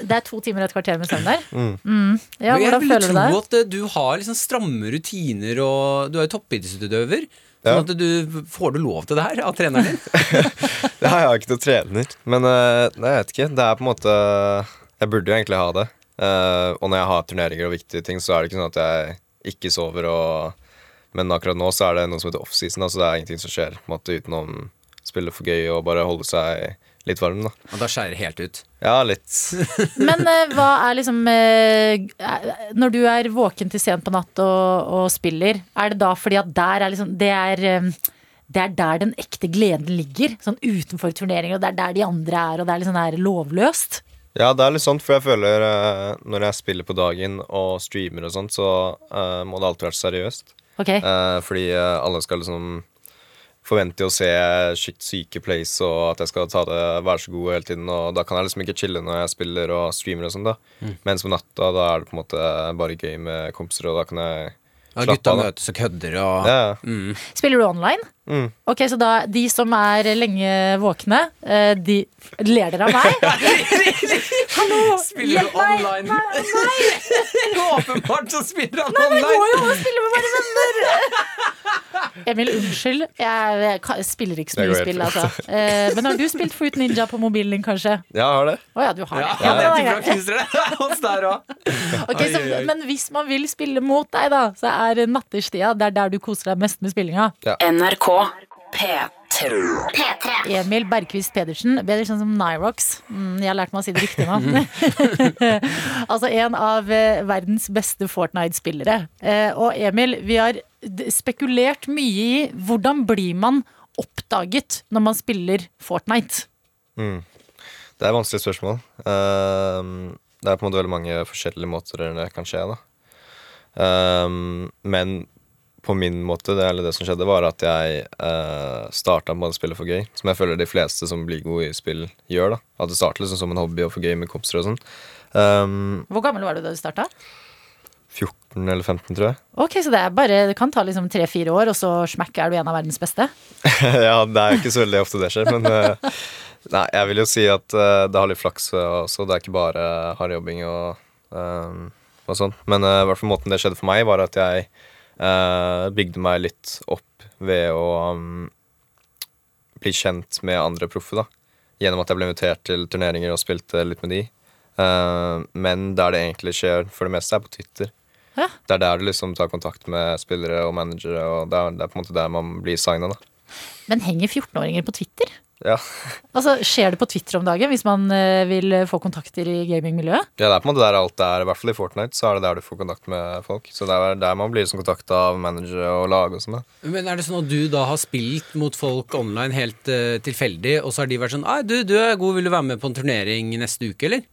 Det er to timer og et kvarter med søvn der. Mm. Mm. Ja, hvordan jeg du ville Jeg vil tro at eh, du har liksom stramme rutiner, og du er jo toppidrettsutøver. Sånn at du Får du lov til det her av treneren din? Det har jeg ikke noen trener. Men eh, nei, jeg vet ikke. Det er på en måte Jeg burde jo egentlig ha det. Eh, og når jeg har turneringer og viktige ting, så er det ikke sånn at jeg ikke sover og Men akkurat nå så er det noe som heter offseason, Altså så det er ingenting som skjer på en måte utenom spille for gøy og bare holde seg litt varm, da. Og da skjærer det helt ut. Ja, litt. Men eh, hva er liksom eh, eh, Når du er våken til sent på natt og, og spiller, er det da fordi at der er liksom Det er eh, det er der den ekte gleden ligger. Sånn utenfor turneringer, og det er der de andre er, og det er litt sånn her lovløst. Ja, det er litt sånn, for jeg føler eh, når jeg spiller på dagen og streamer og sånt, så eh, må det alltid være seriøst. Ok, Eh, fordi alle skal liksom forvente å se skikt syke plays og at jeg skal ta det, være så god hele tiden. Og da kan jeg liksom ikke chille når jeg spiller og streamer og sånn, da. Mens på natta, da er det på en måte bare gøy med kompiser, og da kan jeg Ja, slappe av. Ja, gutta møtes og kødder og ja. mm. Spiller du online? Mm. Ok, Så da de som er lenge våkne, eh, de Ler dere av meg? Hallo, Spiller du online? Nei, nei, Åpenbart så spiller han men online! går jo og å spille med våre venner! Emil, unnskyld. Jeg, jeg spiller ikke så mye spill, altså. Eh, men har du spilt Fruit Ninja på mobilen din, kanskje? Ja, jeg har det. Å ja, du har Ja, det. ja, Ja, det ja. bra det hos der òg. Ok, så, Oi, oi, oi. men hvis man vil spille mot deg, da, så er natterstida det er der du koser deg mest med spillinga. NRK P3. Emil Bergquist Pedersen, bedre kjent som Nyrox. Mm, jeg har lært meg å si det riktig nå. altså en av eh, verdens beste Fortnite-spillere. Eh, og Emil, vi har spekulert mye i hvordan blir man oppdaget når man spiller Fortnite? Mm. Det er et vanskelig spørsmål. Um, det er på en måte veldig mange forskjellige måter det kan skje. da. Um, men på min måte, det, eller det som skjedde, var at jeg eh, starta med å spille for gøy. Som jeg føler de fleste som blir gode i spill, gjør. da. At det starter liksom som en hobby og for gøy med kompiser og sånn. Um, Hvor gammel var du da du starta? 14 eller 15, tror jeg. Ok, så det, bare, det kan ta liksom tre-fire år, og så smekk, er du en av verdens beste? ja, det er jo ikke så veldig ofte det skjer, men uh, Nei, jeg vil jo si at uh, det har litt flaks eh, også. Det er ikke bare hard jobbing og, um, og sånn. Men i uh, hvert fall måten det skjedde for meg, var at jeg bygde meg litt opp ved å um, bli kjent med andre proffe, da. Gjennom at jeg ble invitert til turneringer og spilte litt med de. Uh, men der det egentlig skjer for det meste, er på Twitter. Hæ? Det er der du liksom tar kontakt med spillere og managere, og det er, det er på en måte der man blir signa, da. Men henger 14-åringer på Twitter? Ja. Altså, Skjer det på Twitter om dagen hvis man eh, vil få kontakter i gamingmiljøet? Ja, det er på en måte der alt er, i hvert fall i Fortnite, så er det der du får kontakt med folk. Så det er der man blir liksom kontakta av managere og lag og sånn. Men er det sånn at du da har spilt mot folk online helt uh, tilfeldig, og så har de vært sånn Ei, du, du er god, vil du være med på en turnering neste uke, eller?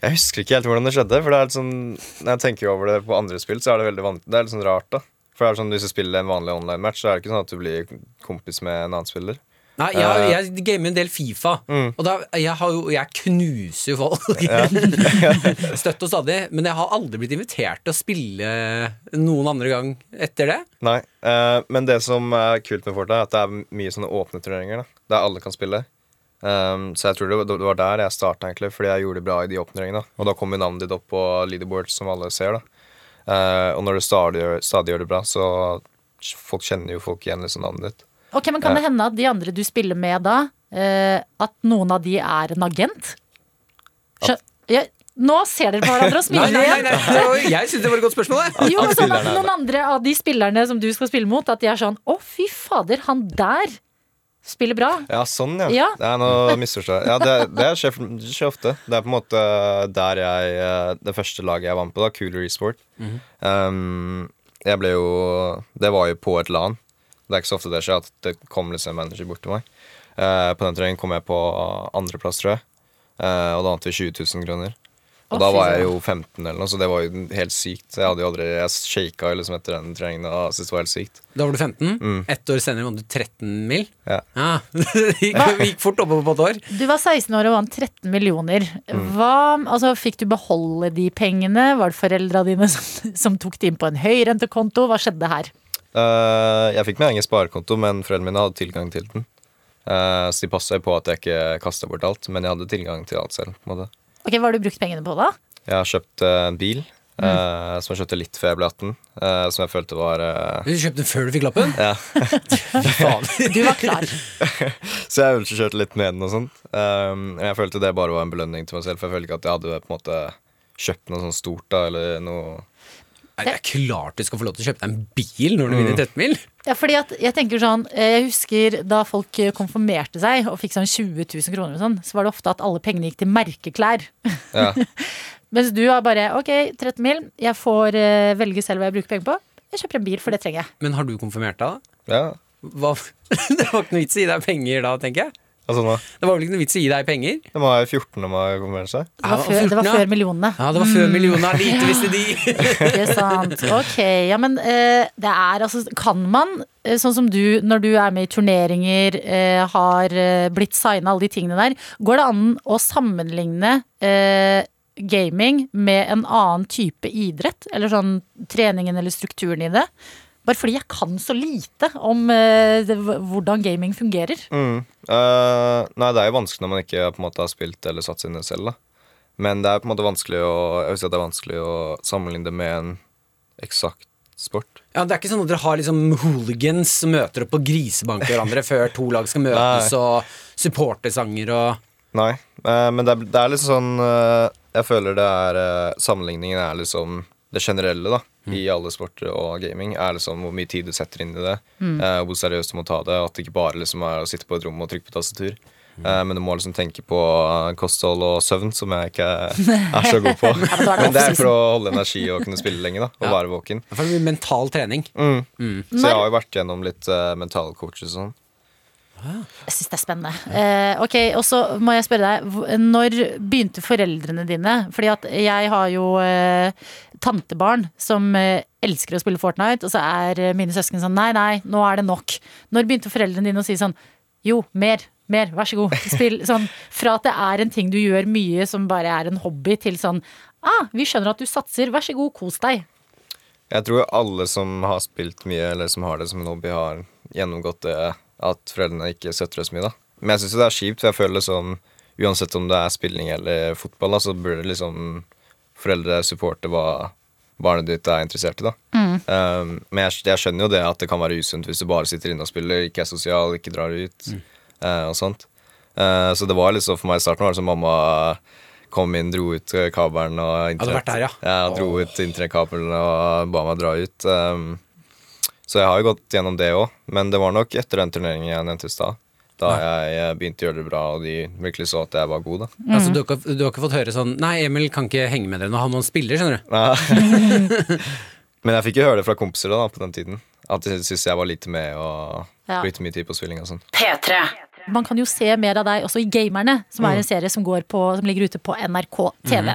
Jeg husker ikke helt hvordan det skjedde, for det er litt sånn Når jeg tenker over det på andre spill, så er det veldig van det er litt sånn rart, da. For det er sånn, Hvis du spiller en vanlig online-match, så er det ikke sånn at du blir kompis med en annen spiller. Nei, jeg, Eh. jeg gamer en del Fifa, Mm. og da, jeg, har jo, jeg knuser jo folk. Støtt og stadig. Men jeg har aldri blitt invitert til å spille noen andre gang etter det. Nei, uh, Men det som er kult med Fortnite, er at det er mye sånne åpne turneringer. da Der alle kan spille. Um, så jeg tror det, var- der jeg starta, egentlig, fordi jeg gjorde det bra i de åpneringene. Og da kommer navnet ditt opp på leaderboards, som alle ser. da Uh, Og når du stadig, stadig gjør det bra, så folk kjenner jo folk igjen liksom navnet ditt. Ok, men Kan det hende at de andre du spiller med da, eh, at noen av de er en agent? Skjø ja, nå ser dere på hverandre og Nei, smiler nei, nei, igjen. nei. Jeg syns det var et godt spørsmål. jeg. Jo, men sånn at Noen andre av de spillerne som du skal spille mot, at de er sånn Å, fy fader, han der spiller bra. Ja, sånn, ja. Ja. Det er noe misforstått. Ja, det, det skjer, det skjer ofte. Det er på en måte der jeg eh, Det første laget jeg vant på, da, Cooler Esport. um, jeg ble jo Det var jo på et LAN. Det er ikke så ofte det skjer at det kommer liksom en manager bort til meg. Eh, på den turneringen kom jeg på andreplass, tror jeg. Eh, og da vant vi 20 000 kroner. Og Å, da var jeg jo 15 eller noe, så det var jo helt sykt. Jeg hadde jo aldri Jeg shaka jo liksom etter den treningen og syntes det var helt sykt. Da var du 15. Mm. Ett år senere vant du 13 mil. Ja. Ja, Det gikk, gikk fort oppover på et år. Du var 16 år og vant 13 millioner. Hva, altså, fikk du beholde de pengene? Var det foreldra dine som, som tok det inn på en høyrentekonto? Hva skjedde her? Eh, jeg fikk min egen sparekonto, men foreldrene mine hadde tilgang til den. Uh, så de passa på at jeg ikke kasta bort alt, men jeg hadde tilgang til alt selv. på en måte. Ok, Hva har du brukt pengene på da? Jeg har kjøpt uh, en bil, eh, som jeg kjøpte litt før jeg ble 18, Uh, som jeg følte var uh... Du kjøpte den før du fikk lappen? Ja. Du var klar. Så jeg øvde kjørte litt med den og sånt. Um, men jeg følte det bare var en belønning til meg selv, for jeg følte ikke at jeg hadde på en måte kjøpt noe sånt stort da, eller noe Nei, Det er klart du skal få lov til å kjøpe deg en bil når du vinner 13 mil. Ja, fordi at jeg tenker sånn eh, Jeg husker da folk eh, konfirmerte seg og fikk sånn 20 000 kroner og sånn, så var det ofte at alle pengene gikk til merkeklær. Ja. Mens du har bare ok, 13 mil, jeg får eh, velge selv hva jeg bruker penger på. Jeg kjøper en bil, for det trenger jeg. Men har du konfirmert deg, da? ja. Hva? Det var ikke noe vits i å gi deg penger da, tenker jeg. Altså, nå, Det var vel ikke noe vits i å gi deg penger? det var 14 når man konfirmerte seg. Det var, Ja, før, det var 14, ja. før millionene. Ja, det var før millionene. Lite visste de. Ikke sant. Ok, ja, men eh, det er altså Kan man, eh, sånn som du, når du er med i turneringer, eh, har blitt signa, alle de tingene der, går det an å sammenligne eh, gaming med en annen type idrett? Eller sånn treningen eller strukturen i det? Bare fordi jeg kan så lite om eh, det, hvordan gaming fungerer. Mm. Uh, nei, det er jo vanskelig når man ikke på en måte har spilt eller satt seg inn selv. da. Men det er på en måte vanskelig å Jeg vil si at det er vanskelig å sammenligne det med en eksakt sport. Ja, Det er ikke sånn at dere har liksom hooligans som møter opp og grisebanker hverandre før to lag skal møtes, Nei. og supportersanger og Nei, eh, men det er, det er litt sånn Jeg føler det er Sammenligningen er liksom det generelle da i alle sporter og gaming. Er liksom hvor mye tid du setter inn i det. eh, hvor seriøst du må ta det. At det ikke bare liksom er å sitte på et rom og trykke på tastatur. Eh, men du må liksom tenke på eh, kosthold og søvn, som jeg ikke er så god på. men er det er for å holde energi og kunne spille lenge. da Og Ja. være våken. Det blir mental trening. Mm. Så jeg har jo vært gjennom litt uh, mental coaches og sånn. Jeg syns det er spennende. Eh, ok, Og så må jeg spørre deg, når begynte foreldrene dine? Fordi at jeg har jo eh, tantebarn som eh, elsker å spille Fortnite, og så er eh, mine søsken sånn nei, nei, nå er det nok. Når begynte foreldrene dine å si sånn jo, mer, mer, vær så god, spill. Sånn, fra at det er en ting du gjør mye som bare er en hobby, til sånn ah, vi skjønner at du satser, vær så god, kos deg. Jeg tror alle som har spilt mye, eller som har det som en hobby, har gjennomgått det at foreldrene ikke støtter det så mye. da men jeg syns det er kjipt, for jeg føler liksom Uansett om det er spilling eller fotball, da, så burde liksom foreldre supporte hva barnet ditt er interessert i. da um, Men jeg, jeg skjønner jo det at det kan være usunt hvis du bare sitter inne og spiller, ikke er sosial, ikke drar ut eh, og sånt. Uh, så det var sånn for meg i starten var det som mamma kom inn, dro ut eh, kabelen og vært der, ja. Ja, dro ut internettkabelen og ba meg dra ut. Um, så jeg har jo gått gjennom det òg, men det var nok etter den turneringen jeg nevnte i stad. Da jeg begynte å gjøre det bra, og de virkelig så at jeg var god. da Altså, du, har ikke, du har ikke fått høre sånn Nei, Emil kan ikke henge med dere når han spiller, skjønner du. Nei, Men jeg fikk jo høre det fra kompiser da, på den tiden. At de syntes jeg var lite med og Ja. brukte mye tid på spilling og sånn. P3. Man kan jo se mer av deg også i Gamerne, som er en serie som, går på, som ligger ute på NRK TV.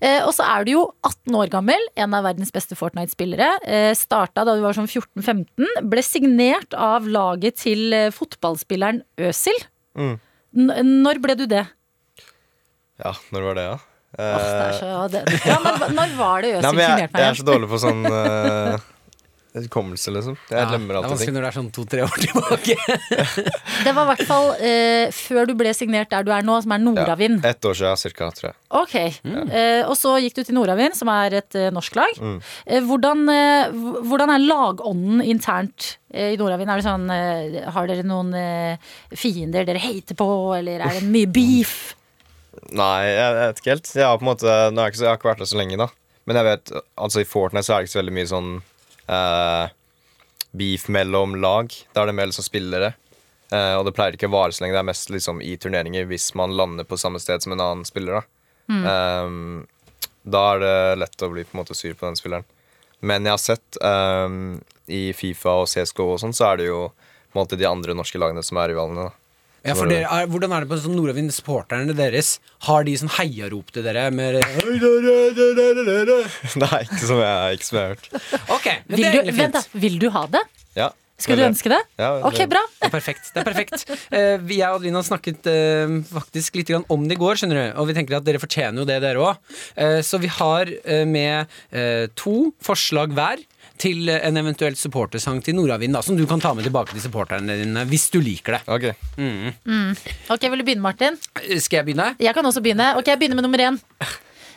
Eh, og så er du jo 18 år gammel, en av verdens beste Fortnite-spillere. Eh, Starta da du var sånn 14-15. Ble signert av laget til eh, fotballspilleren Øsil. Mm. Når ble du det? Ja, når var det, da? Er så, det, ja, når, når var det Øsil signerte meg? jeg, jeg er så dårlig på sånn uh, hukommelse, liksom. Jeg glemmer det er alltid vanskelig ting. når det er sånn to-tre år tilbake. Det var i hvert fall eh, før du ble signert der du er nå, som er Nordavind. Ett år siden, cirka, tror jeg. Ok, eh, Og så gikk du til Nordavind, som er et eh, norsk lag. Mm. Eh, hvordan, eh, hvordan er lagånden internt eh, i Nordavind? Er det sånn, har dere noen fiender dere hater på, eller er det mye beef? Nei, jeg, jeg vet ikke helt. Jeg har på en måte Nå har jeg, ikke, jeg har ikke vært der så lenge, da. Men jeg vet, altså i Fortnite så er det ikke så veldig mye sånn eh, beef mellom lag. Da er det mer liksom spillere. Eh, og det pleier ikke å vare så lenge. Det er mest liksom i turneringer hvis man lander på samme sted som en annen spiller. Da, Eh, da er det lett å bli på en måte sur på den spilleren. Men jeg har sett eh, i Fifa og CSGO og sånn, så er det jo på en måte de andre norske lagene som er rivalene. da Ja, for dere, er, hvordan er det på sånn Nordavind, supporterne deres? Har de sånn heiarop til dere med Nei, ikke som jeg, ikke som jeg har hørt. Ok, men Vil det er du, egentlig vent da, fint. vil du ha det? Ja, Skulle du ønske det? Ja, Ok, bra. Det er perfekt. det er perfekt Eh, vi- Jeg og Adelina snakket eh, faktisk litt grann om det i går, skjønner du. Og vi tenker at dere fortjener jo det, dere òg. så vi har eh, med eh, to forslag hver til en eventuell supportersang til Nordavind, da, som du kan ta med tilbake til supporterne dine hvis du liker det. Ok. Ok, Vil du begynne, Martin? Eh, Skal jeg begynne? Jeg kan også begynne. Ok, Jeg begynner med nummer én.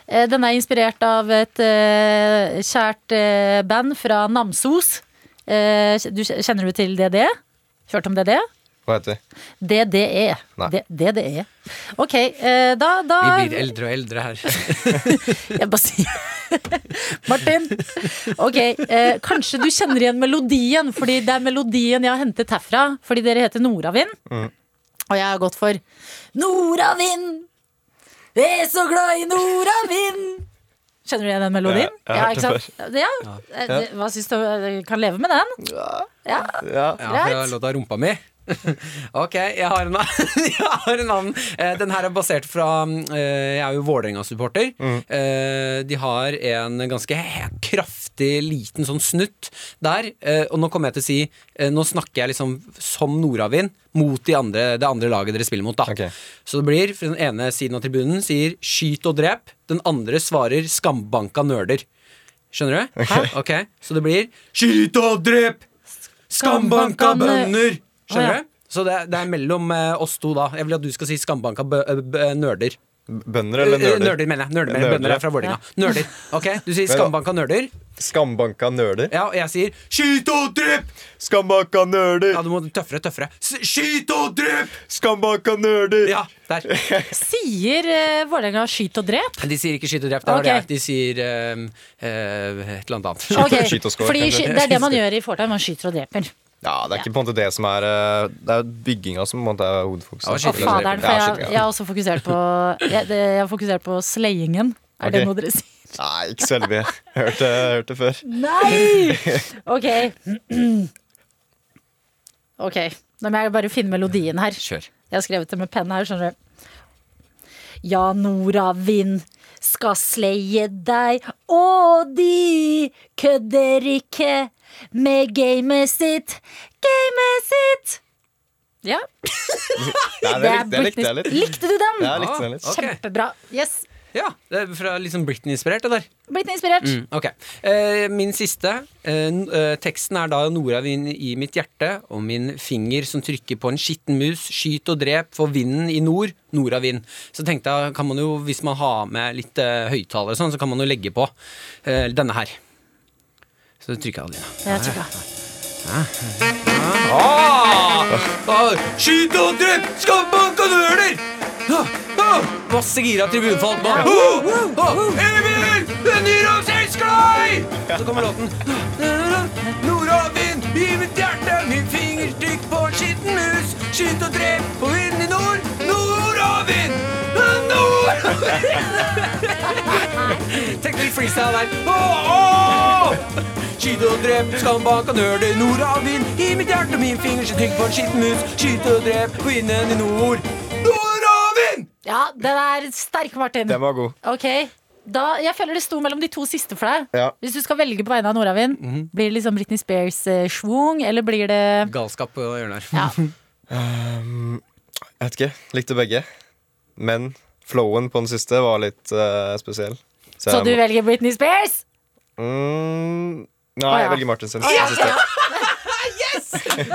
Eh, Den er inspirert av et uh, kjært uh, band fra Namsos. Uh, du, kjenner du til DD? Hørt om DD? Hva heter det? DDE. DDE. Ok, eh, da, da Vi blir eldre og eldre her. Jeg bare sier Martin. Ok, eh, kanskje du kjenner igjen melodien, fordi det er melodien jeg har hentet herfra. Fordi dere heter Nordavind. Og jeg har gått for Nordavind! Jeg er så glad i Nordavind! Kjenner du igjen den melodien? Ja, jeg har hørt ikke det sant? Ja. Ja. Hva syns du? Kan leve med den? Ja. Ja. Ja, har låta rumpa mi. ok, jeg har en, jeg har en annen. Eh, Den her er basert fra eh, Jeg er jo Vålerenga-supporter. Mm. De har en ganske kraftig liten sånn snutt der. Eh, Og nå kommer jeg til å si eh, Nå snakker jeg liksom som Nordavind mot de andre, det andre laget dere spiller mot. da okay. Så det blir den ene siden av tribunen sier 'skyt og drep'. Den andre svarer 'skambanka nerder'. Skjønner du? Ok. okay. Så det blir 'skyt og drep'! Skambanka bønder! Skjønner ja. du? Så det, er- det er mellom eh, oss to, da. Jeg vil at du skal si skambanka bø eh, nerder. Bønder eller Eh, nerder? nerder, mener jeg. Nerder, mener. Nerder. Bønder er fra Vålerenga. Nerder. Ok, Du sier skambanka nerder. Skambanka nerder? Ja, og jeg sier 'skyt og drep'! Skambanka nerder! Ja, du må tøffere, tøffere. Skyt og drep! Skambanka nerder! Ja, der. Sier uh, Vålerenga 'skyt og drep'? De sier ikke 'skyt og drep'. Det okay. De sier uh, uh, et eller annet annet. okay. skyt og skår, Fordi Det er det man gjør i Fortnite. Man skyter og dreper. Ja, det er ikke på en måte det som er eh, Det er bygginga som på en måte er hovedfokuset. Ja, Å, faderen, for jeg, jeg har også fokusert på Jeg, det, jeg har fokusert på slayingen. Er det noe dere sier? Nei, ikke så veldig. Hørte, det før. Nei! Ok. Ok, Nå må jeg bare finne melodien her. Kjør. Jeg har skrevet det med penn her, skjønner du. Ja, Nora Vind skal sleie deg, og de kødder ikke med gamet sitt. Gamet sitt! Ja, Nei, det, det er det likte jeg litt. Likte du den? Ja, jeg likte den litt. Ok. Kjempebra. Yes. Ja, det er fra liksom Britney-inspirert, det der. Blitt inspirert. Mm, ok. Eh, min siste. Eh, n- eh, teksten er da Nora vinn i mitt hjerte, og min finger som trykker på en skitten mus. Skyt og drep for vinden i nord. Nordavind. Så tenkte jeg, kan man jo, hvis man har med litt eh, høyttalere og sånn, så kan man jo legge på eh, denne her. Så trykker jeg Adelina. Jeg tror det. Ah! Ah! Skyt og drep! Skambank og Ah! Masse gira tribunfolk nå. Emil! Oh! Emil! Nyrox elsker deg! Så kommer låten. Nordavind i mitt hjerte, min fingerstykk på en skitten mus. Skyt og drep på vinden i nord. Nordavind! Nordavind! Tenk litt freestyle der. Åh, åh! Skyt og drep, skambak og nøler, nordavind i mitt hjerte, og min finger så trygg på en skitten mus. Skyt og drep, kvinnen i nord. Nordavind! Ja, den er sterk, Martin. Den var god. Ok, da, Jeg føler det sto mellom de to siste for deg. Ja. Hvis du skal velge på vegne av Nordavind, Mhm. blir det liksom Britney Spears eh, schwung, eller blir det Galskap på hjørnet her. Ja. Um, jeg vet ikke. Likte begge. Men flowen på den siste var litt uh, spesiell. Så jeg du må- velger Britney Spears? mm, Nei, ja. jeg velger Martinsen. sin. Ja, yes!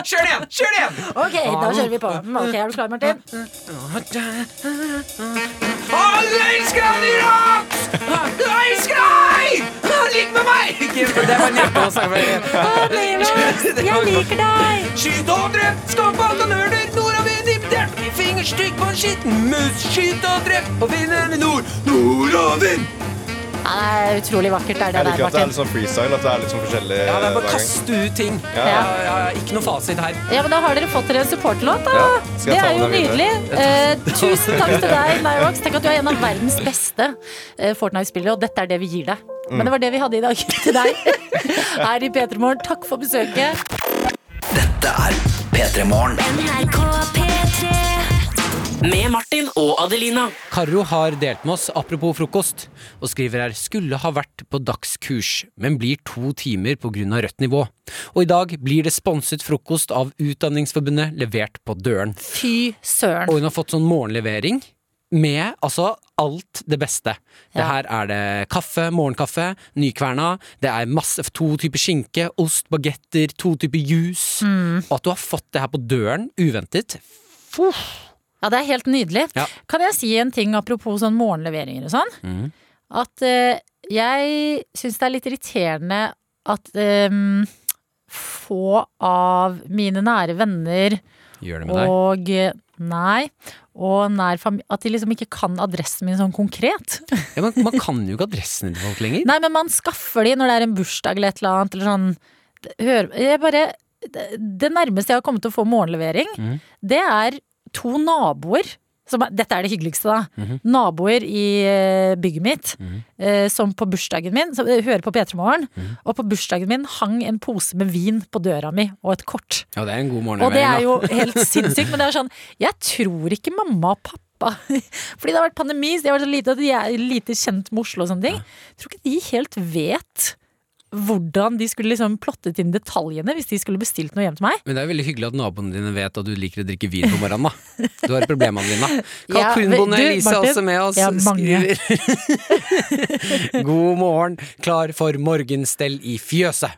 Kjør det igjen! Kjør det igjen! Ok, da kjører vi på. Mm, Ok, Er du klar, Martin? Alle elsker Andy Rock! Jeg elsker deg! Ligg med meg! Det var hjertelåt. Jeg liker deg! Skyt og drep, alt og nøler, nordavind invitert! fingerstykk på en skitten mus. Skyt og drep på vinden i nord. Nordavind! Ja, det er utrolig vakkert, er det Jeg der, liker at det er litt sånn freestyle. At det er litt sånn forskjellig Ja, det er bare kaste ut ting. Ja. Ja, ja, ja, ikke noe fasit her. Ja, men Da har dere fått dere en supportlåt, da. Ja, det er jo nydelig. Eh, tusen takk til deg, Nyrox. Tenk at du er en av verdens beste eh, Fortnite-spillere, og dette er det vi gir deg. Mm. Men det var det vi hadde i dag til deg her i P3 Morgen. Takk for besøket. Dette er P3 Morgen. Med Martin og Adelina. Karo har delt med oss apropos frokost, og skriver her skulle ha vært på dagskurs, men blir to timer av rødt nivå. Og i dag blir det sponset frokost av Utdanningsforbundet levert på døren. Fy søren. Og hun har fått sånn morgenlevering med altså alt det beste. Det her er det kaffe, morgenkaffe, nykverna, det er masse, to typer skinke, ost, bagetter, to typer juice. Mm. Og at du har fått det her på døren uventet. Ja, det er helt nydelig. Ja. Kan jeg si en ting apropos sånn morgenleveringer og sånn? Mm. At eh, jeg syns det er litt irriterende at eh, få av mine nære venner Gjør det med og deg. Nei. Og nær familie At de liksom ikke kan adressen min sånn konkret. Ja, men man kan jo ikke adressen til folk lenger. Nei, men man skaffer de når det er en bursdag eller et eller annet. Eller sånn. Hør, jeg bare, det, det nærmeste jeg har kommet til å få morgenlevering, mm. det er to naboer. Som dette er det hyggeligste, da. Mhm. Naboer i eh, bygget mitt. eh, som på bursdagen min som, eh, hører på P3 Morgen. Mhm. Og på bursdagen min hang en pose med vin på døra mi, og et kort. Ja, det er en god morgen Og det er jo helt sinnssykt, men det er sånn Jeg tror ikke mamma og pappa Fordi det har vært pandemi, så de har vært så lite, er lite kjent med Oslo og sånne ting. Jeg tror ikke de helt vet hvordan de skulle liksom plottet inn detaljene hvis de skulle bestilt noe hjem til meg. Men det er jo veldig hyggelig at naboene dine vet at du liker å drikke vin på morgenen, da. Du har et dine. Ja, Kalkunbonde du, Elise er også med oss. mange. Skriver God morgen, klar for morgenstell i fjøset.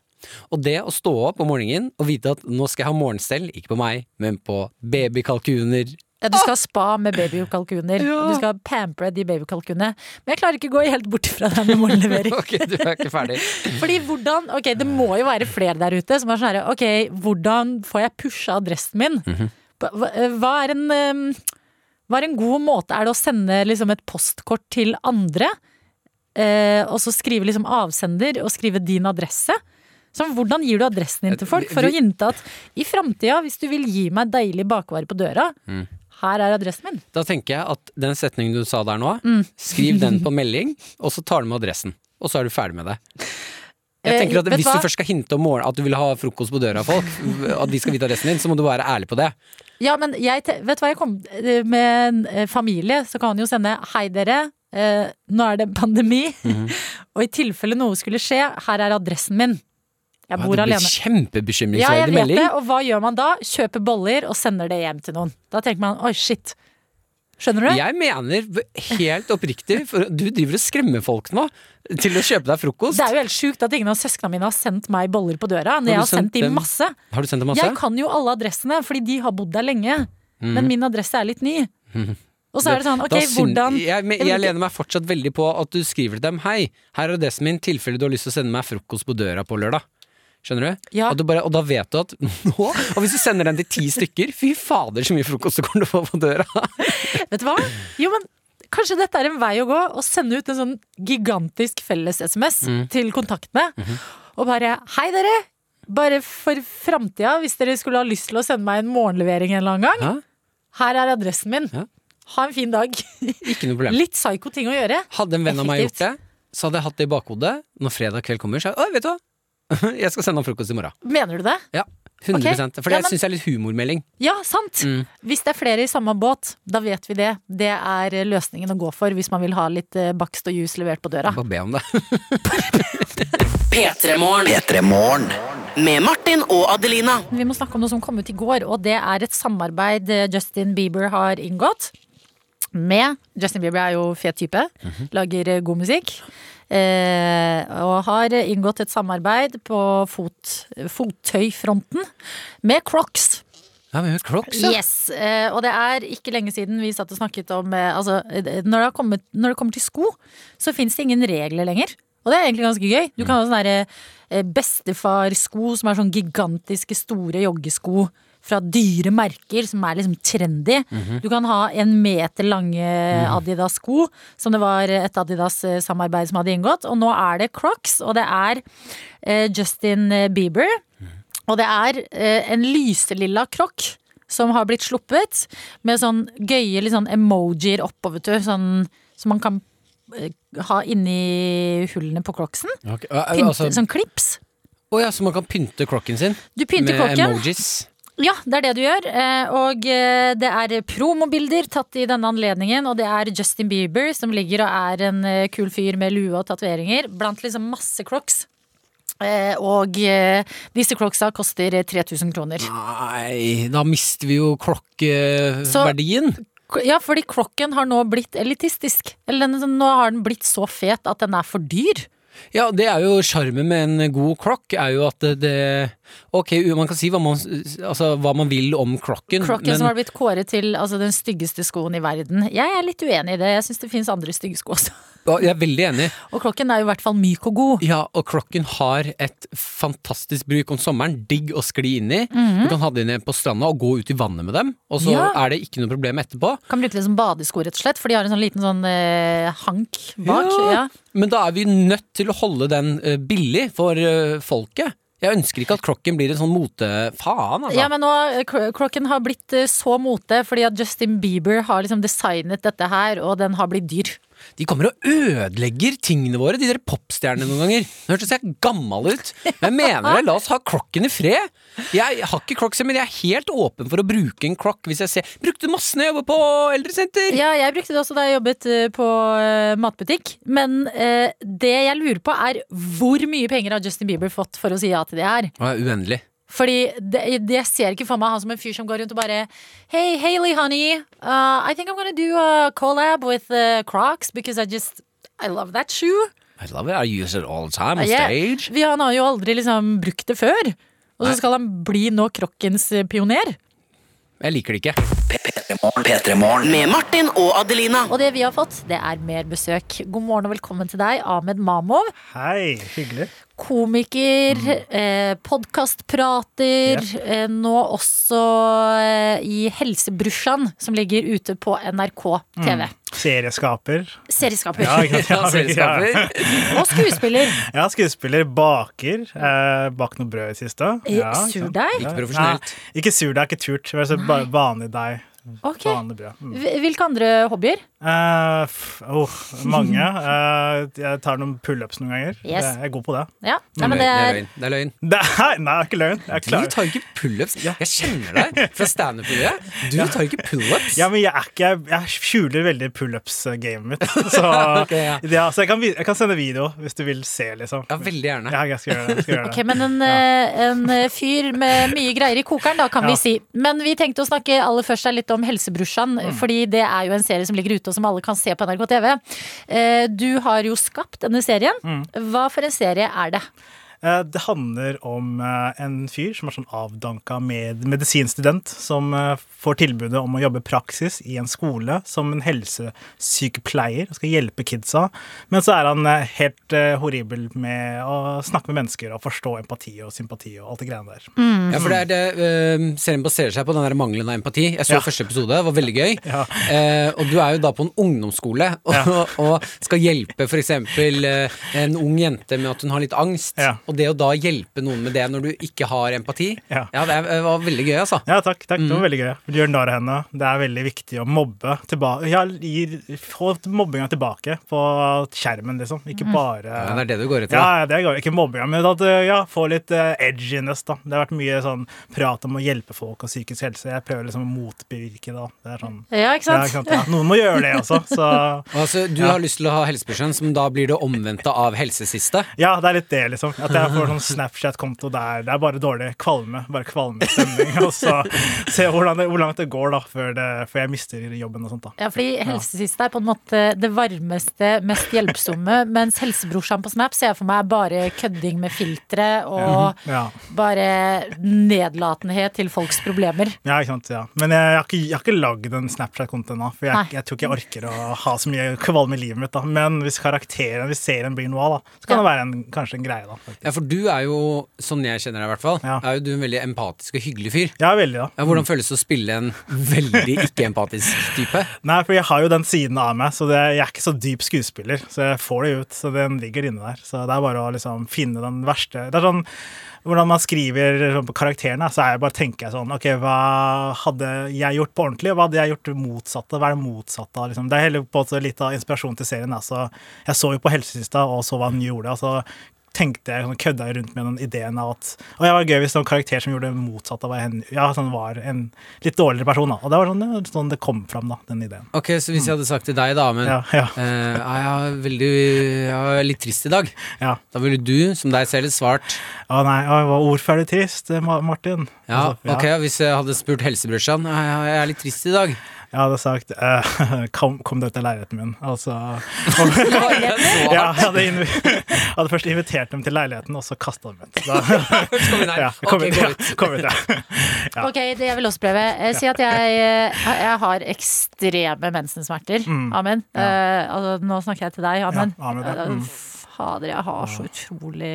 Og det å stå opp om morgenen og vite at nå skal jeg ha morgenstell, ikke på meg, men på babykalkuner. Ja, du skal ha spa med babykalkuner. Ja. Du skal pampre de babykalkunene. Men jeg klarer ikke å gå helt bort fra deg med morgenlevering. Ok, du er ikke ferdig. Fordi hvordan, ok, Det må jo være flere der ute som er sånn her Ok, hvordan får jeg pusha adressen min? Hva, hva, er en, hva er en god måte? Er det å sende liksom et postkort til andre? Eh, og så skrive liksom avsender og skrive din adresse? Så hvordan gir du adressen din til folk for å hinte at i framtida, hvis du vil gi meg deilig bakvare på døra, her er adressen min. Da tenker jeg at den setningen du sa der nå, Mm. skriv den på melding, og så tar du med adressen. Og så er du ferdig med det. Jeg Eh, tenker at Hvis du først skal hinte om morgenen at du vil ha frokost på døra av folk, at de skal vite adressen din, så må du være ærlig på det. Ja, men jeg, vet du hva jeg kom eh, Med en eh, familie så kan han jo sende Hei dere, nå er det pandemi Og i tilfelle noe skulle skje Her er adressen min Jeg Ja, bor det blir alene Ja, jeg vet melding. det, og hva gjør man da? Kjøper boller og sender det hjem til noen Da tenker man, oi shit Skjønner du? Jeg mener helt oppriktig, for du driver og skremmer folk nå til å kjøpe deg frokost. Det er jo helt sjukt at ingen av søsknene mine har sendt meg boller på døra. Når jeg har sendt sendt dem masse. Har du sendt dem masse? Jeg kan jo alle adressene, fordi de har bodd der lenge. Mm. Men min adresse er litt ny. Og så er det sånn, ok, Da hvordan jeg, Jeg jeg lener meg fortsatt veldig på at du skriver til dem Hei, her er adressen min, tilfelle du har lyst til å sende meg frokost på døra på lørdag. Skjønner du? Ja. Og, du bare, og da vet du at nå Og hvis du sender den til ti stykker, fy fader så mye frokost du kommer til å få på døra. Vet du hva? Jo, men kanskje dette er en vei å gå. Å sende ut en sånn gigantisk felles-SMS Mm. til kontaktene. Mhm. Og bare Hei, dere! Bare for framtida, hvis dere skulle ha lyst til å sende meg en morgenlevering en eller annen gang. Ja. Her er adressen min. Ja. Ha en fin dag. Ikke noe problem. Litt psyko ting å gjøre. Hadde en venn av meg gjort det, så hadde jeg hatt det i bakhodet. Når fredag kveld kommer, så jeg vet du hva? Jeg skal sende ham frokost i morgen. Mener du det? Ja, 100 okay. For det Ja, jeg syns jeg er litt humormelding. Ja, sant! Mm. Hvis det er flere i samme båt, da vet vi det. Det er eh, løsningen å gå for hvis man vil ha litt eh, bakst og juice levert på døra. Bare be om det. P3morgen. P3 Morgen. Med Martin og Adelina. Vi må snakke om noe som kom ut i går, og det er et samarbeid eh, Justin Bieber har inngått med Justin Bieber er jo fet type, lager eh, god musikk. Eh, og har inngått et samarbeid på fot, fottøyfronten med Crocs. Ja, men Crocs, ja. Yes, eh, Og det er ikke lenge siden vi satt og snakket om eh, altså, når, det har kommet, når det kommer til sko, så fins det ingen regler lenger. Og det er egentlig ganske gøy. Du kan ha sånne bestefarsko som er sånn gigantiske, store joggesko fra dyre merker, som er liksom trendy. Du kan ha en meter lange Adidas-sko, som det var et Adidas-samarbeid som hadde inngått. Og nå er det Crocs, og det er eh, Justin Bieber. Og det er eh, en lyselilla krokk som har blitt sluppet, med sånn gøye litt sånn emojier oppå, vet du. Sånn, som man kan eh, ha inni hullene på crocsen. Okay. Pynte, altså, Sånn klips. Å ja, så man kan pynte crocken sin Du pynter med klokken. emojis? Ja, det er det du gjør. eh, Og eh, det er promobilder tatt i denne anledningen. Og det er Justin Bieber som ligger og er en eh, kul fyr med lue og tatoveringer. Blant liksom masse crocs. Og disse crocsa koster eh, 3000 kroner. Nei, da mister vi jo klokkeverdien. Ja, fordi klokken har nå blitt elitistisk. Eller nå har den blitt så fet at den er for dyr. Ja, det er jo sjarmen med en god crock, er jo at det, Ok, man kan si hva man, altså, hva man vil om crocken. Crocken som har blitt kåret til altså, den styggeste skoen i verden. Jeg er litt uenig i det. Jeg syns det finnes andre stygge sko også. Jeg er veldig enig. Og klokken er jo i hvert fall myk og god. Ja, og klokken har et fantastisk bruk om sommeren. Digg å skli inn i. Mhm. Du kan ha dem ned på stranda og gå ut i vannet med dem, og så Ja. er det ikke noe problem etterpå. Kan bruke det som badesko, rett og slett, for de har en sånn liten sånn eh, hank bak. Ja. Ja. Men da er vi nødt til å holde den eh, billig for eh, folket. Jeg ønsker ikke at klokken blir en sånn mote... Faen, altså. Ja, men nå, eh, Klokken har blitt eh, så mote fordi at Justin Bieber har liksom designet dette her, og den har blitt dyr. De kommer og ødelegger tingene våre, de der popstjernene noen ganger. Nå hørtes jeg gammel ut. Men jeg mener det, la oss ha crocken i fred. Jeg har ikke crocs, men jeg er helt åpen for å bruke en croc hvis jeg ser Brukte masse når jeg jobber på eldresenter! Ja, jeg brukte det også da jeg jobbet eh, på eh, matbutikk. Men eh, det jeg lurer på, er hvor mye penger har Justin Bieber fått for å si ja til det her? Uendelig. Fordi det, det jeg ser ikke for meg han som en fyr som går rundt og bare Hey, Hailey, honey. Uh, I think I'm gonna do a collab with uh, Crocs because I just I love that shoe. I love it. I use it all the time on Yeah. stage. Vi, han har jo aldri liksom brukt det før. Og så skal han bli nå Crockens eh, pioner. Jeg liker det ikke. P3 P3 Morgen. Med Martin og Adelina. Og det vi har fått, det er mer besøk. God morgen og velkommen til deg, Ahmed Mamov. Hei, hyggelig. Komiker, Mm. eh, podkastprater. Eh, nå også eh, i Helsebrusjan, som ligger ute på NRK TV. Serieskaper. Serieskaper. Ja, Ja? Ja, Serieskaper. og skuespiller. Ja, skuespiller. Baker. Eh, bak noe brød i siste. I Ja, surdeig? Ikke profesjonelt. Nei, ikke surdeig, ikke turt. Det er så ba- vanlig deig. Ok. Mm. Hvilke andre hobbyer? Uh, f- oh, mange. Uh, jeg tar noen pullups noen ganger. Yes. Jeg er god på det. Ja, Nei, men det, det er løgn. Det er løgn. det er, nei, det er ikke løgn. Jeg er Du tar ikke pullups. Jeg kjenner deg fra standup-miljøet. Du tar ikke pullups. Ja, men jeg er ikke Jeg, jeg skjuler veldig pullups-gamet mitt. Så, okay, ja. ja, så jeg, kan, jeg kan sende video hvis du vil se, liksom. Ja, veldig gjerne. Ja, jeg skal gjøre det. Skal gjøre det. Okay, men en, eh, en fyr med mye greier i kokeren, da, kan Ja. vi si. Men vi tenkte å snakke aller først litt om om Helsebrorsan, Mm. fordi det er jo en serie som ligger ute, og som alle kan se på NRK TV. Eh, Du har jo skapt denne serien. Mm. Hva for en serie er det? Eh, Det handler om eh, en fyr som er sånn avdanka med medisinstudent, som eh, får tilbudet om å jobbe praksis i en skole som en helsesykepleier og skal hjelpe kidsa. Men så er han helt horribel med å snakke med mennesker og forstå empati og sympati og alt det greiene der. Ja, for det er det øh, Serien baserer seg på den der mangelen av empati. Jeg så Ja. første episode, det var veldig gøy. Ja. Og du er jo da på en ungdomsskole og, og skal hjelpe f.eks. Uh, en ung jente med at hun har litt angst. Ja. Og det å da hjelpe noen med det når du ikke har empati, Ja. det er- var veldig gøy, altså. Ja, takk. takk, Mm. Det var veldig gøy. Du gjør narr av henne. Det er veldig viktig å mobbe tilbake. Ja, få mobbinga tilbake på skjermen, liksom. Ikke bare Ja, det er det du går etter. Ja, ja, det går ikke mobbinga, men at uh, ja, få litt uh, edginess, da. Det har vært mye sånn prat om å hjelpe folk og psykisk helse. Jeg prøver liksom å motbevirke da. Det er sånn Ja, ikke sant? Ja, ikke sant? Ja, noen må gjøre det også, så Altså, du Ja. har lyst til å ha helseperson som da blir det omvendte av helsesiste. Ja, det er litt det, liksom. At jeg får sånn Snapchat-konto der det er bare dårlig kvalme. Bare kvalmestemning. Og så se hvordan det, hvor langt det går da før, det, før jeg mister jobben og sånt. da. Ja, fordi helsesiste er på en måte det varmeste, mest hjelpsomme, mens helsebrorsan på Snap ser jeg for meg er bare kødding med filtre og Ja. bare nedlatenhet til folks problemer. Ja, ikke sant, ja. Men jeg, jeg har ikke, jeg har ikke lagd en Snapchat-konto ennå. For jeg, jeg tror ikke jeg orker å ha så mye kvalme i livet mitt. da. Men hvis karakteren, hvis serien blir noe av, da, så kan det være en, kanskje en greie. da. faktisk. Ja, for du er jo, sånn jeg kjenner deg i hvert fall, er jo du en veldig empatisk og hyggelig fyr. Ja, veldig da. Ja, hvordan føles det å spille en veldig ikke-empatisk type? Nei, for jeg har jo den siden av meg, så det, jeg er ikke så dyp skuespiller. Så jeg får det ut, så den ligger inne der. Så det er bare å liksom finne den verste Det er sånn hvordan man skriver sånn på karakterene, så er jeg bare tenker jeg sånn OK, hva hadde jeg gjort på ordentlig, og hva hadde jeg gjort motsatte? Hva er det motsatte av liksom? Det er heller på litt av inspirasjonen til serien. Altså. Så jeg så jo på Helsesista og så hva hun gjorde. og så tenkte jeg, sånn, kødda rundt med den ideen av at Og jeg var gøy hvis det var en karakter som gjorde det motsatte av hva jeg ja, sånn var en litt dårligere person. da. Og det var sånn, sånn det kom fram, da, den ideen. Ok, så hvis jeg hadde sagt til deg da, men Ja, ja. eh, jeg, er veldig, jeg er litt trist i dag, Ja. da ville du, som deg selv, svart Å nei, jeg var er trist, Martin? ja, Altså, ok, hvis jeg hadde spurt helsebrorsan, jeg, er litt trist i dag. Jeg hadde sagt uh, kom, kom deg ut av leiligheten min. Altså Så ja, jeg hadde, hadde først invitert dem til leiligheten, og så kasta dem ut. Da, kom inn her. ja, kom Ok, ut, gå ja, ut. kom ut, ja. Ja. Ok, det jeg vil også prøve. Eh, Si at jeg, eh, jeg har ekstreme mensensmerter. Mm. Amen. Ja. uh, altså, nå snakker jeg til deg, Amen. Eh, Mm. Fader, jeg har så utrolig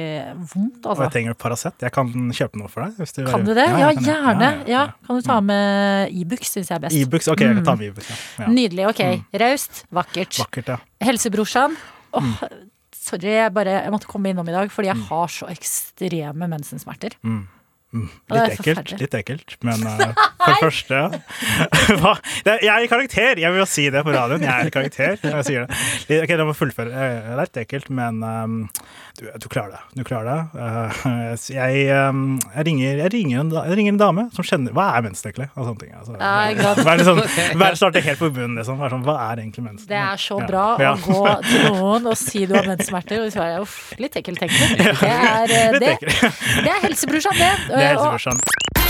vondt, Og altså. jeg trenger Paracet. Jeg kan kjøpe noe for deg. Hvis du Kan du det? Ja, gjerne. Ja, ja, Ja, kan du ta med Ibux, syns jeg er best. Ibux, ok, jeg kan ta Mm. med Ibux. Ja. Ja. Nydelig. Ok. Raust, vakkert. Vakkert, ja. Helsebrorsan. Åh, Mm. Sorry, jeg, bare, jeg måtte komme innom i dag fordi jeg har så ekstreme mensensmerter. Mm. Mm. Litt ekkelt, litt ekkelt, men uh, for det første Hva? Jeg er i karakter! Jeg vil jo si det på radioen. Jeg er i karakter. Jeg sier det. Litt- Ok, fullføre. Eh, Det er litt ekkelt, men um, du, du klarer det. Du klarer det. Eh, jeg, um, jeg, ringer, jeg, ringer en, jeg ringer en dame som kjenner Hva er mensen, egentlig? Og sånne ting. Altså, ikke liksom, starte helt på bunnen, liksom. Vær sånn, hva er egentlig mensen? Det er så bra Ja. å gå til noen og si du har menssmerter, og de svarer uff, litt ekkelt, tenker. Det er, eh, det, det er helsebrorsan, det. Det er helsebrorsan.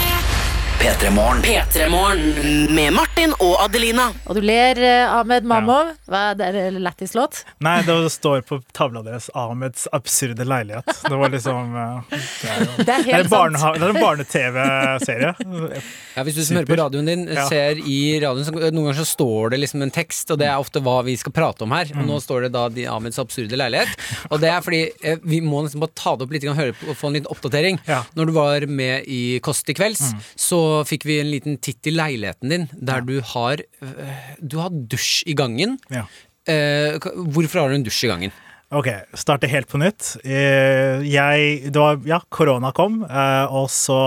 P3morgen. P3morgen med Martin og Adelina. Og du ler, eh, Ahmed Mamov. Hva er det lættis låt? Nei, det står på tavla deres 'Ahmeds absurde leilighet'. Det var liksom eh, Det er, jo, Det er det er helt en barneha- det er en barne-TV-serie. Ja, Hvis du som hører på radioen din Ja. ser i radioen, så noen ganger så står det liksom en tekst, og det er ofte hva vi skal prate om her. Og nå står det da de Ahmeds absurde leilighet. Og det er fordi eh, vi må nesten bare ta det opp litt, høre og få en liten oppdatering. Ja. Når du var med i Kåss til kvelds, så fikk vi en liten titt i leiligheten din, der du har eh, Du har dusj i gangen. Ja. Eh, hvorfor har du en dusj i gangen? Ok, starte helt på nytt. Eh, Jeg, det var, ja, korona kom, eh, og så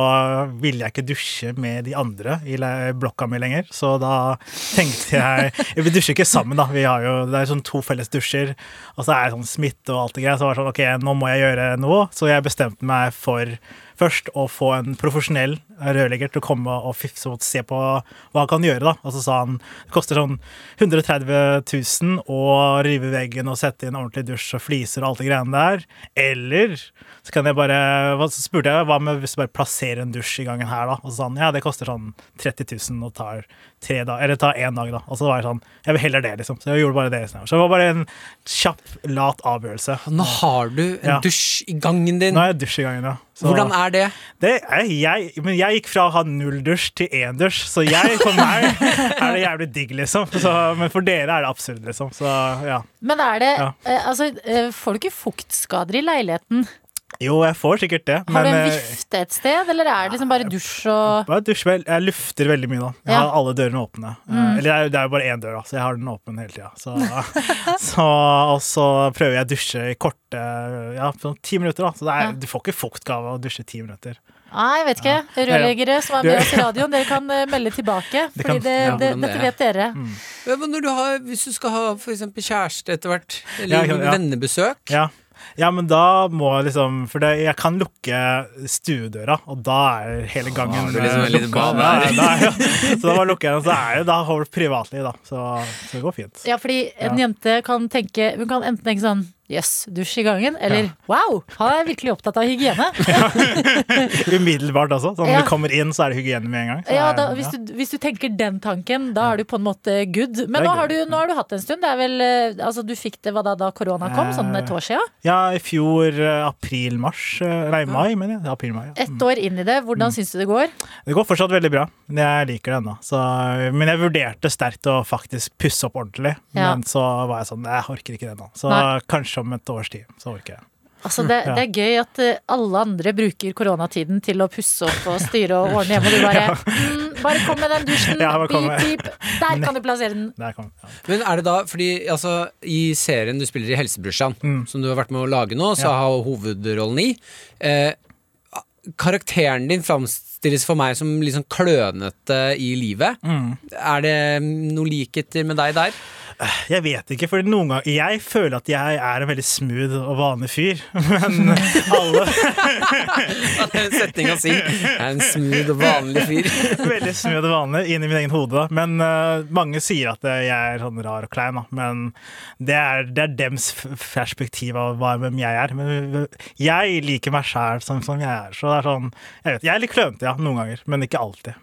ville jeg ikke dusje med de andre i blokka mi lenger. Så da tenkte jeg Vi dusjer ikke sammen, da. Vi har jo, det er sånn to felles dusjer, og så er det sånn smitte og alt det greia. Så var det sånn, ok, nå må jeg gjøre noe. Så jeg bestemte meg for først å få en profesjonell rørlegger til å komme og fifse og se på hva han kan gjøre. da. Og så sa han det koster sånn 130 000 å rive veggen og sette inn ordentlig dusj og fliser og alt det greiene der. Eller så kan jeg bare Så spurte jeg hva med hvis du bare plasserer en dusj i gangen her, da. Og så sa han ja, det koster sånn 30 000 og tar tre dager, eller tar én dag, da. Og så var jeg sånn Jeg vil heller det, liksom. Så jeg gjorde bare det. Så det var bare en kjapp, lat avgjørelse. Nå har du en Ja. dusj i gangen din. Nå er jeg dusj i gangen, ja. Så- Hvordan er det? det er, jeg, men jeg gikk fra å ha null dusj til én dusj, så jeg, for meg er det jævlig digg, liksom. Så, men for dere er det absurd, liksom. Så ja. Men er det Ja. eh, Altså, eh, får du ikke fuktskader i leiligheten? Jo, jeg får sikkert det, Har du en eh, vifte et sted, eller er det liksom bare dusj og bare dusj vel. Jeg lufter veldig mye nå. Jeg Ja. har alle dørene åpne. Eh, Mm. Eller det er, jo- bare én dør, da, så jeg har den åpen hele tida. Så, så, og så prøver jeg å dusje i korte ja, sånn ti minutter. da Så det er, Ja. du får ikke fuktgave av å dusje ti minutter. Nei, jeg vet ikke. Rørleggere som er med oss i radioen, dere kan eh, melde tilbake. Det Fordi kan- det, det, det dette er. vet dere. Ja, men når du har, hvis du skal ha eksempel kjæreste etter hvert, eller Ja, ja, ja. vennebesøk Ja. Ja, men da må jeg liksom For det, jeg kan lukke stuedøra, og da er hele gangen Åh, liksom lukka. Ja, da, ja. Så da bare lukker jeg den, så er det da har du privatliv, da. Så, så det går fint. Ja, fordi en jente kan tenke Hun kan enten tenke sånn Jøss, dusj i gangen. Eller wow, han er virkelig opptatt av hygiene. Umiddelbart også. Sånn, Ja. Når du kommer inn, så er det hygiene med en gang. Ja, da, hvis, du, hvis du tenker den tanken, da er du på en måte good. Men nå har, du, nå har du hatt en stund. Det er vel, eh, altså, du fikk det da, da korona kom? Sånn et år siden? Ja, i fjor eh, april-mars. eh, Nei, mai, mener jeg. April-mai. Ja. Et år inn i det. Hvordan syns du det går? Det går fortsatt veldig bra. Jeg liker det ennå. Men jeg vurderte sterkt å faktisk pusse opp ordentlig. Ja. Men så var jeg sånn Jeg orker ikke det nå. Så Nei. kanskje om et års tid. Så orker jeg. Altså det, det er gøy at eh, alle andre bruker koronatiden til å pusse opp og styre og ordne hjemme, og du bare mm, Bare kom med den dusjen. Ja, beep, pip. Der kan du plassere den. Der kom, ja. Men er det da, fordi altså, i serien du spiller i Helsebrorsan, som du har vært med å lage nå, så Mm. Ja. har hovedrollen i eh, Karakteren din framstilles for meg som litt sånn klønete i livet. Mm. Er det noen likheter med deg der? Jeg vet ikke, for noen ganger Jeg føler at jeg er en veldig smooth og vanlig fyr, men alle Det er en setning å si. Jeg er en smooth og vanlig fyr. Veldig smooth og vanlig inni min egen hode. da. Men uh, mange sier at eh, jeg er sånn rar og klein, da. Men det er, det er dems perspektiv av hvem jeg er. Men eh, jeg liker meg sjæl som, som jeg er. Så det er sånn Jeg vet, jeg er litt klønete, ja, noen ganger, men ikke alltid.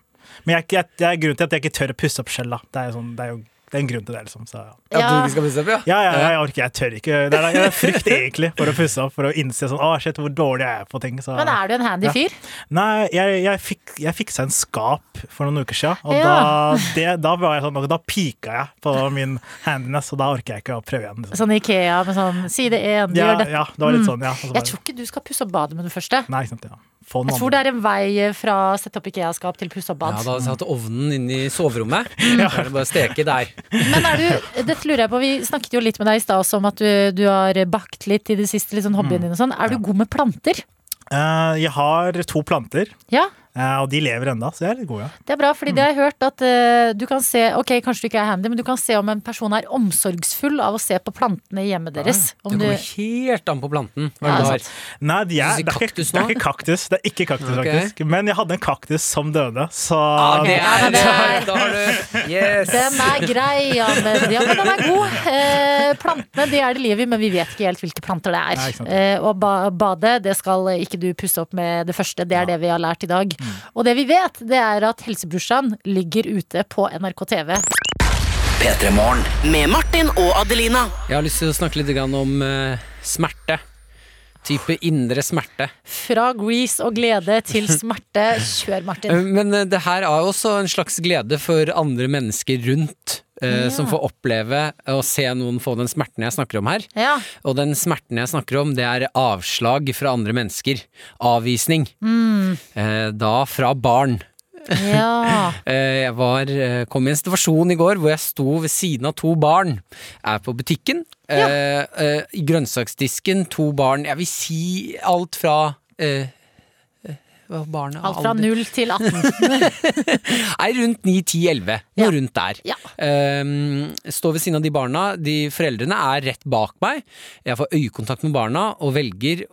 Men jeg, jeg, det er grunnen til at jeg ikke tør å pusse opp da. Det er, sånn, det er jo det er en grunn til det, liksom. Så, ja. Ja. du skal pusse opp, ja? Ja, ja, jeg orker, jeg tør ikke. Det er, det er frykt egentlig for å pusse opp, for å innse sånn Å, shit, hvor dårlig jeg er på ting. Så. Men er du en handy Ja. fyr? Nei, jeg, jeg, fikk, jeg fiksa en skap for noen uker siden, og Ja. da, det, da var jeg sånn, da pika jeg på min handiness, og da orker jeg ikke å prøve igjen. Liksom. Sånn Ikea med sånn side én, du Ja, gjør dette. ja, det var litt Mm. sånn, ja. Bare, Jeg tror ikke du skal pusse opp badet med det første. Nei, ikke sant, ja. Få Jeg tror det er en vei fra sette opp Ikea-skap til pusse opp Ja, da hadde jeg satt ovnen inn i soverommet. Da er det bare å steke der. Men er du, dette lurer jeg på, vi snakket jo litt med deg i stad om at du, du har bakt litt i det siste, litt sånn hobbyen din og sånn. Er du god med planter? Uh, jeg har to planter, Ja, eh, og de lever ennå, så jeg er litt god, ja. det er bra, fordi det har jeg hørt at uh, du kan se Ok, kanskje du ikke er handy, men du kan se om en person er omsorgsfull av å se på plantene i hjemmet deres. Om Det du, helt an på planten. Hva Ja, er det du Nei, de er, det, er ikke, kaktus det er ikke kaktus, det er ikke kaktus okay. faktisk, men jeg hadde en kaktus som døde, så Ah, det Ja, er, det er- Da har du Yes! den er grei, ja, men, ja, men den er god. Eh, plantene de er det liv i, men vi vet ikke helt hvilke planter det er. Nei. Eh, og ba badet, det skal ikke du pusse opp med det første. Det er det vi har lært i dag. Mm. Og det vi vet, det er at Helsebrorsan ligger ute på NRK TV. P3 Med Martin og Adelina. Jeg har lyst til å snakke litt om eh, smerte. Type indre smerte. Fra grease og glede til smerte. Kjør, Martin. Eh, Men eh, det her er jo også en slags glede for andre mennesker rundt. Eh, Ja. Som får oppleve å se noen få den smerten jeg snakker om her. Ja. Og den smerten jeg snakker om, det er avslag fra andre mennesker. Avvisning. Mm. Eh, Da fra barn. ja. Eh, Jeg var, kom i en situasjon i går hvor jeg sto ved siden av to barn. Er på butikken. I grønnsaksdisken, to barn. Jeg vil si alt fra eh, barnet? Alt fra Alder? 0 til 18. Nei, rundt 9-10-11. Noe Ja. rundt der. Ja. Um, står ved siden av de barna. De foreldrene er rett bak meg. Jeg får øyekontakt med barna og velger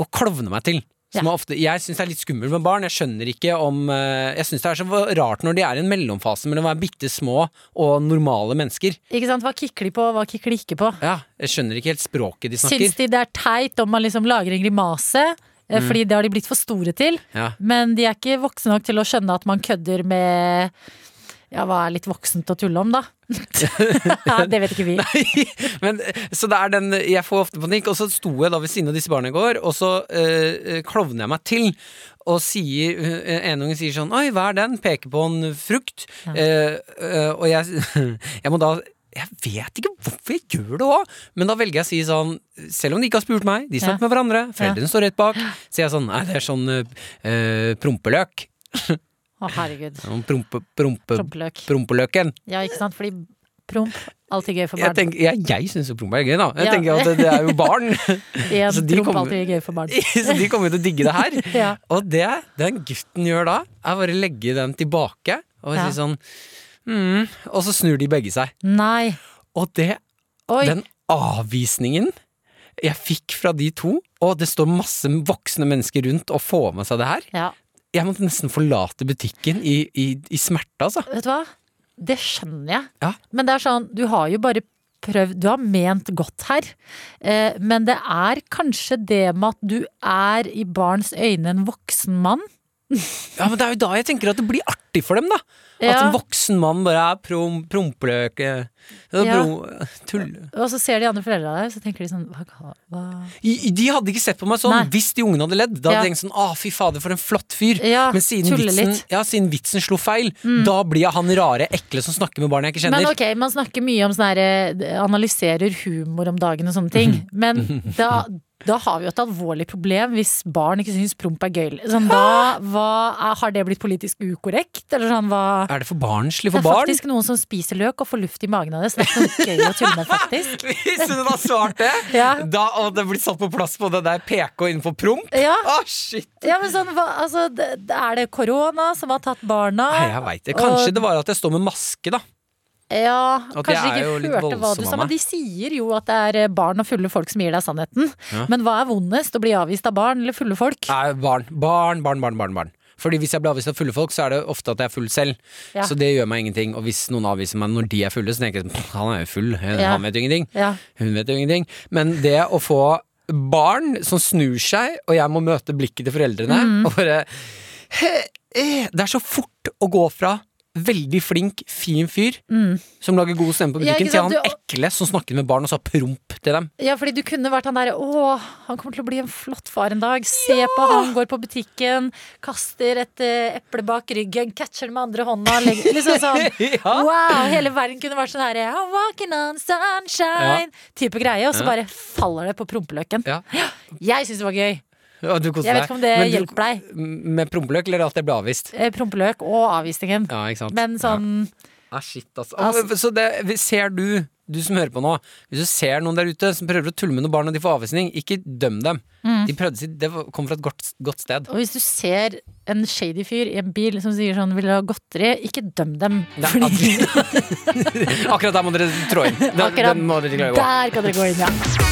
å- klovne meg til. Som er ofte, jeg syns det er litt skummelt med barn. Jeg skjønner ikke om eh, Jeg syns det er så rart når de er i en mellomfase mellom å være bitte små og normale mennesker. Ikke sant? Hva kikker de på, hva kikker de ikke på? Ja, Jeg skjønner ikke helt språket de Syns snakker. de det er teit om man liksom lager en grimase? Eh, Mm. Fordi det har de blitt for store til. Ja. Men de er ikke voksne nok til å skjønne at man kødder med Ja, hva er litt voksent å tulle om, da? det vet ikke vi. Men, så det er den Jeg får ofte panikk, og så sto jeg da ved siden av disse barna i går, og så øh, klovner jeg meg til. Og sier, eh, en unge sier sånn Oi, hva er den? Peker på en frukt. Ja. Uh, uh, og jeg, jeg må da jeg vet ikke hvorfor jeg gjør det òg, men da velger jeg å si sånn Selv om de ikke har spurt meg, de snakker Ja. med hverandre, foreldrene Ja. står rett bak, sier jeg sånn Nei, det er sånn uh, prompeløk. Å, herregud. Sånn Prompe, prompe, Prompeløk. prompeløken. Ja, ikke sant? Fordi promp, alltid gøy for Jeg, barn. tenker, jeg, jeg syns jo promp er gøy, da. Jeg Ja. tenker at det, er jo barn. En så de kommer- alltid gøy for barn. så de kommer jo til å digge det her. Ja. Og det den gutten gjør da, er bare å legge den tilbake og Ja. si sånn mm, Og så snur de begge seg. Nei. Og det, Oi. den avvisningen jeg fikk fra de to, og det står masse voksne mennesker rundt og får med seg det her Ja. Jeg måtte nesten forlate butikken i, i, i smerte, altså. Vet du hva? Det skjønner jeg. Ja. Men det er sånn, du har jo bare prøvd Du har ment godt her. Eh, men det er kanskje det med at du er i barns øyne en voksen mann. Ja, men det er jo da jeg tenker at det blir artig for dem, da. At en voksen mann bare er prom, prompeløk eh, Ja. Tull. Og så ser de andre foreldra der, så tenker de sånn hva, hva? De hadde ikke sett på meg sånn Nei. hvis de ungene hadde ledd. Da hadde Ja. de tenkt sånn 'Å, fy fader, for en flott fyr'. Ja, Men siden vitsen, ja, siden vitsen slo feil, da blir jeg han rare, ekle som snakker med barn jeg ikke kjenner. Men ok, man snakker mye om sånn her eh, Analyserer humor om dagen og sånne ting. Men da, da har vi jo et alvorlig problem hvis barn ikke syns promp er gøy. Sånn, da, hva, har det blitt politisk ukorrekt? Eller sånn, hva Er det for barnslig Det for er barn? faktisk noen som spiser løk og får luft i magen av det, så det er ikke gøy å tulle med, faktisk. Hvis hun hadde svart det, Ja. da hadde det blitt satt på plass på det der PK innenfor promp. Ja. Oh, shit! Ja, men sånn, hva, altså, Er det korona som har tatt barna? Nei, jeg vet det. Kanskje Og- det var at jeg står med maske, da. Ja, At kanskje ikke hørte hva du sa, men de sier jo at det er eh, barn og fulle folk som gir deg sannheten. Ja. Men hva er vondest, å bli avvist av barn eller fulle folk? Nei, barn, barn, barn, barn, barn, barn. Fordi hvis jeg blir avvist av fulle folk, så er det ofte at jeg er full selv. Ja. Så det gjør meg ingenting. Og hvis noen avviser meg når de er fulle, så tenker jeg at han er jo full. Ja. Han vet jo ingenting. Ja. Hun vet jo ingenting. Men det å få barn som snur seg, og jeg må møte blikket til foreldrene, Mm. og bare «He, eh», Det er så fort å gå fra veldig flink, fin fyr som lager god stemme på butikken, Ja, til han Du- ekle som snakket med barn og sa promp til dem. Ja, fordi du kunne vært han derre Å, han kommer til å bli en flott far en dag. Se på han, går på butikken, kaster et uh, eple bak ryggen, catcher det med andre hånda. Legger, liksom sånn Ja. Wow! Hele verden kunne vært sånn herre I'm walking on sunshine. Type greie. Og så Ja. bare faller det på prompeløken. Ja. Jeg syns det var gøy. Ja, du Jeg vet ikke om det Men du- hjelper deg. Med prompeløk, eller at det ble avvist? Eh, Prompeløk og avvisningen. Ja, ikke sant? Men sånn Ah, shit, altså. Altså- så det, ser du, du som hører på nå, hvis du ser noen der ute som prøver å tulle med noen barn og de får avvisning, ikke døm dem. Mm. De prøvde sitt, det kom fra et godt, godt sted. Og hvis du ser en shady fyr i en bil som sier sånn 'vil du ha godteri', ikke døm dem. Nei, Fordi Akkurat der må dere trå inn. Den, Akkurat den må dere der kan dere gå inn, ja.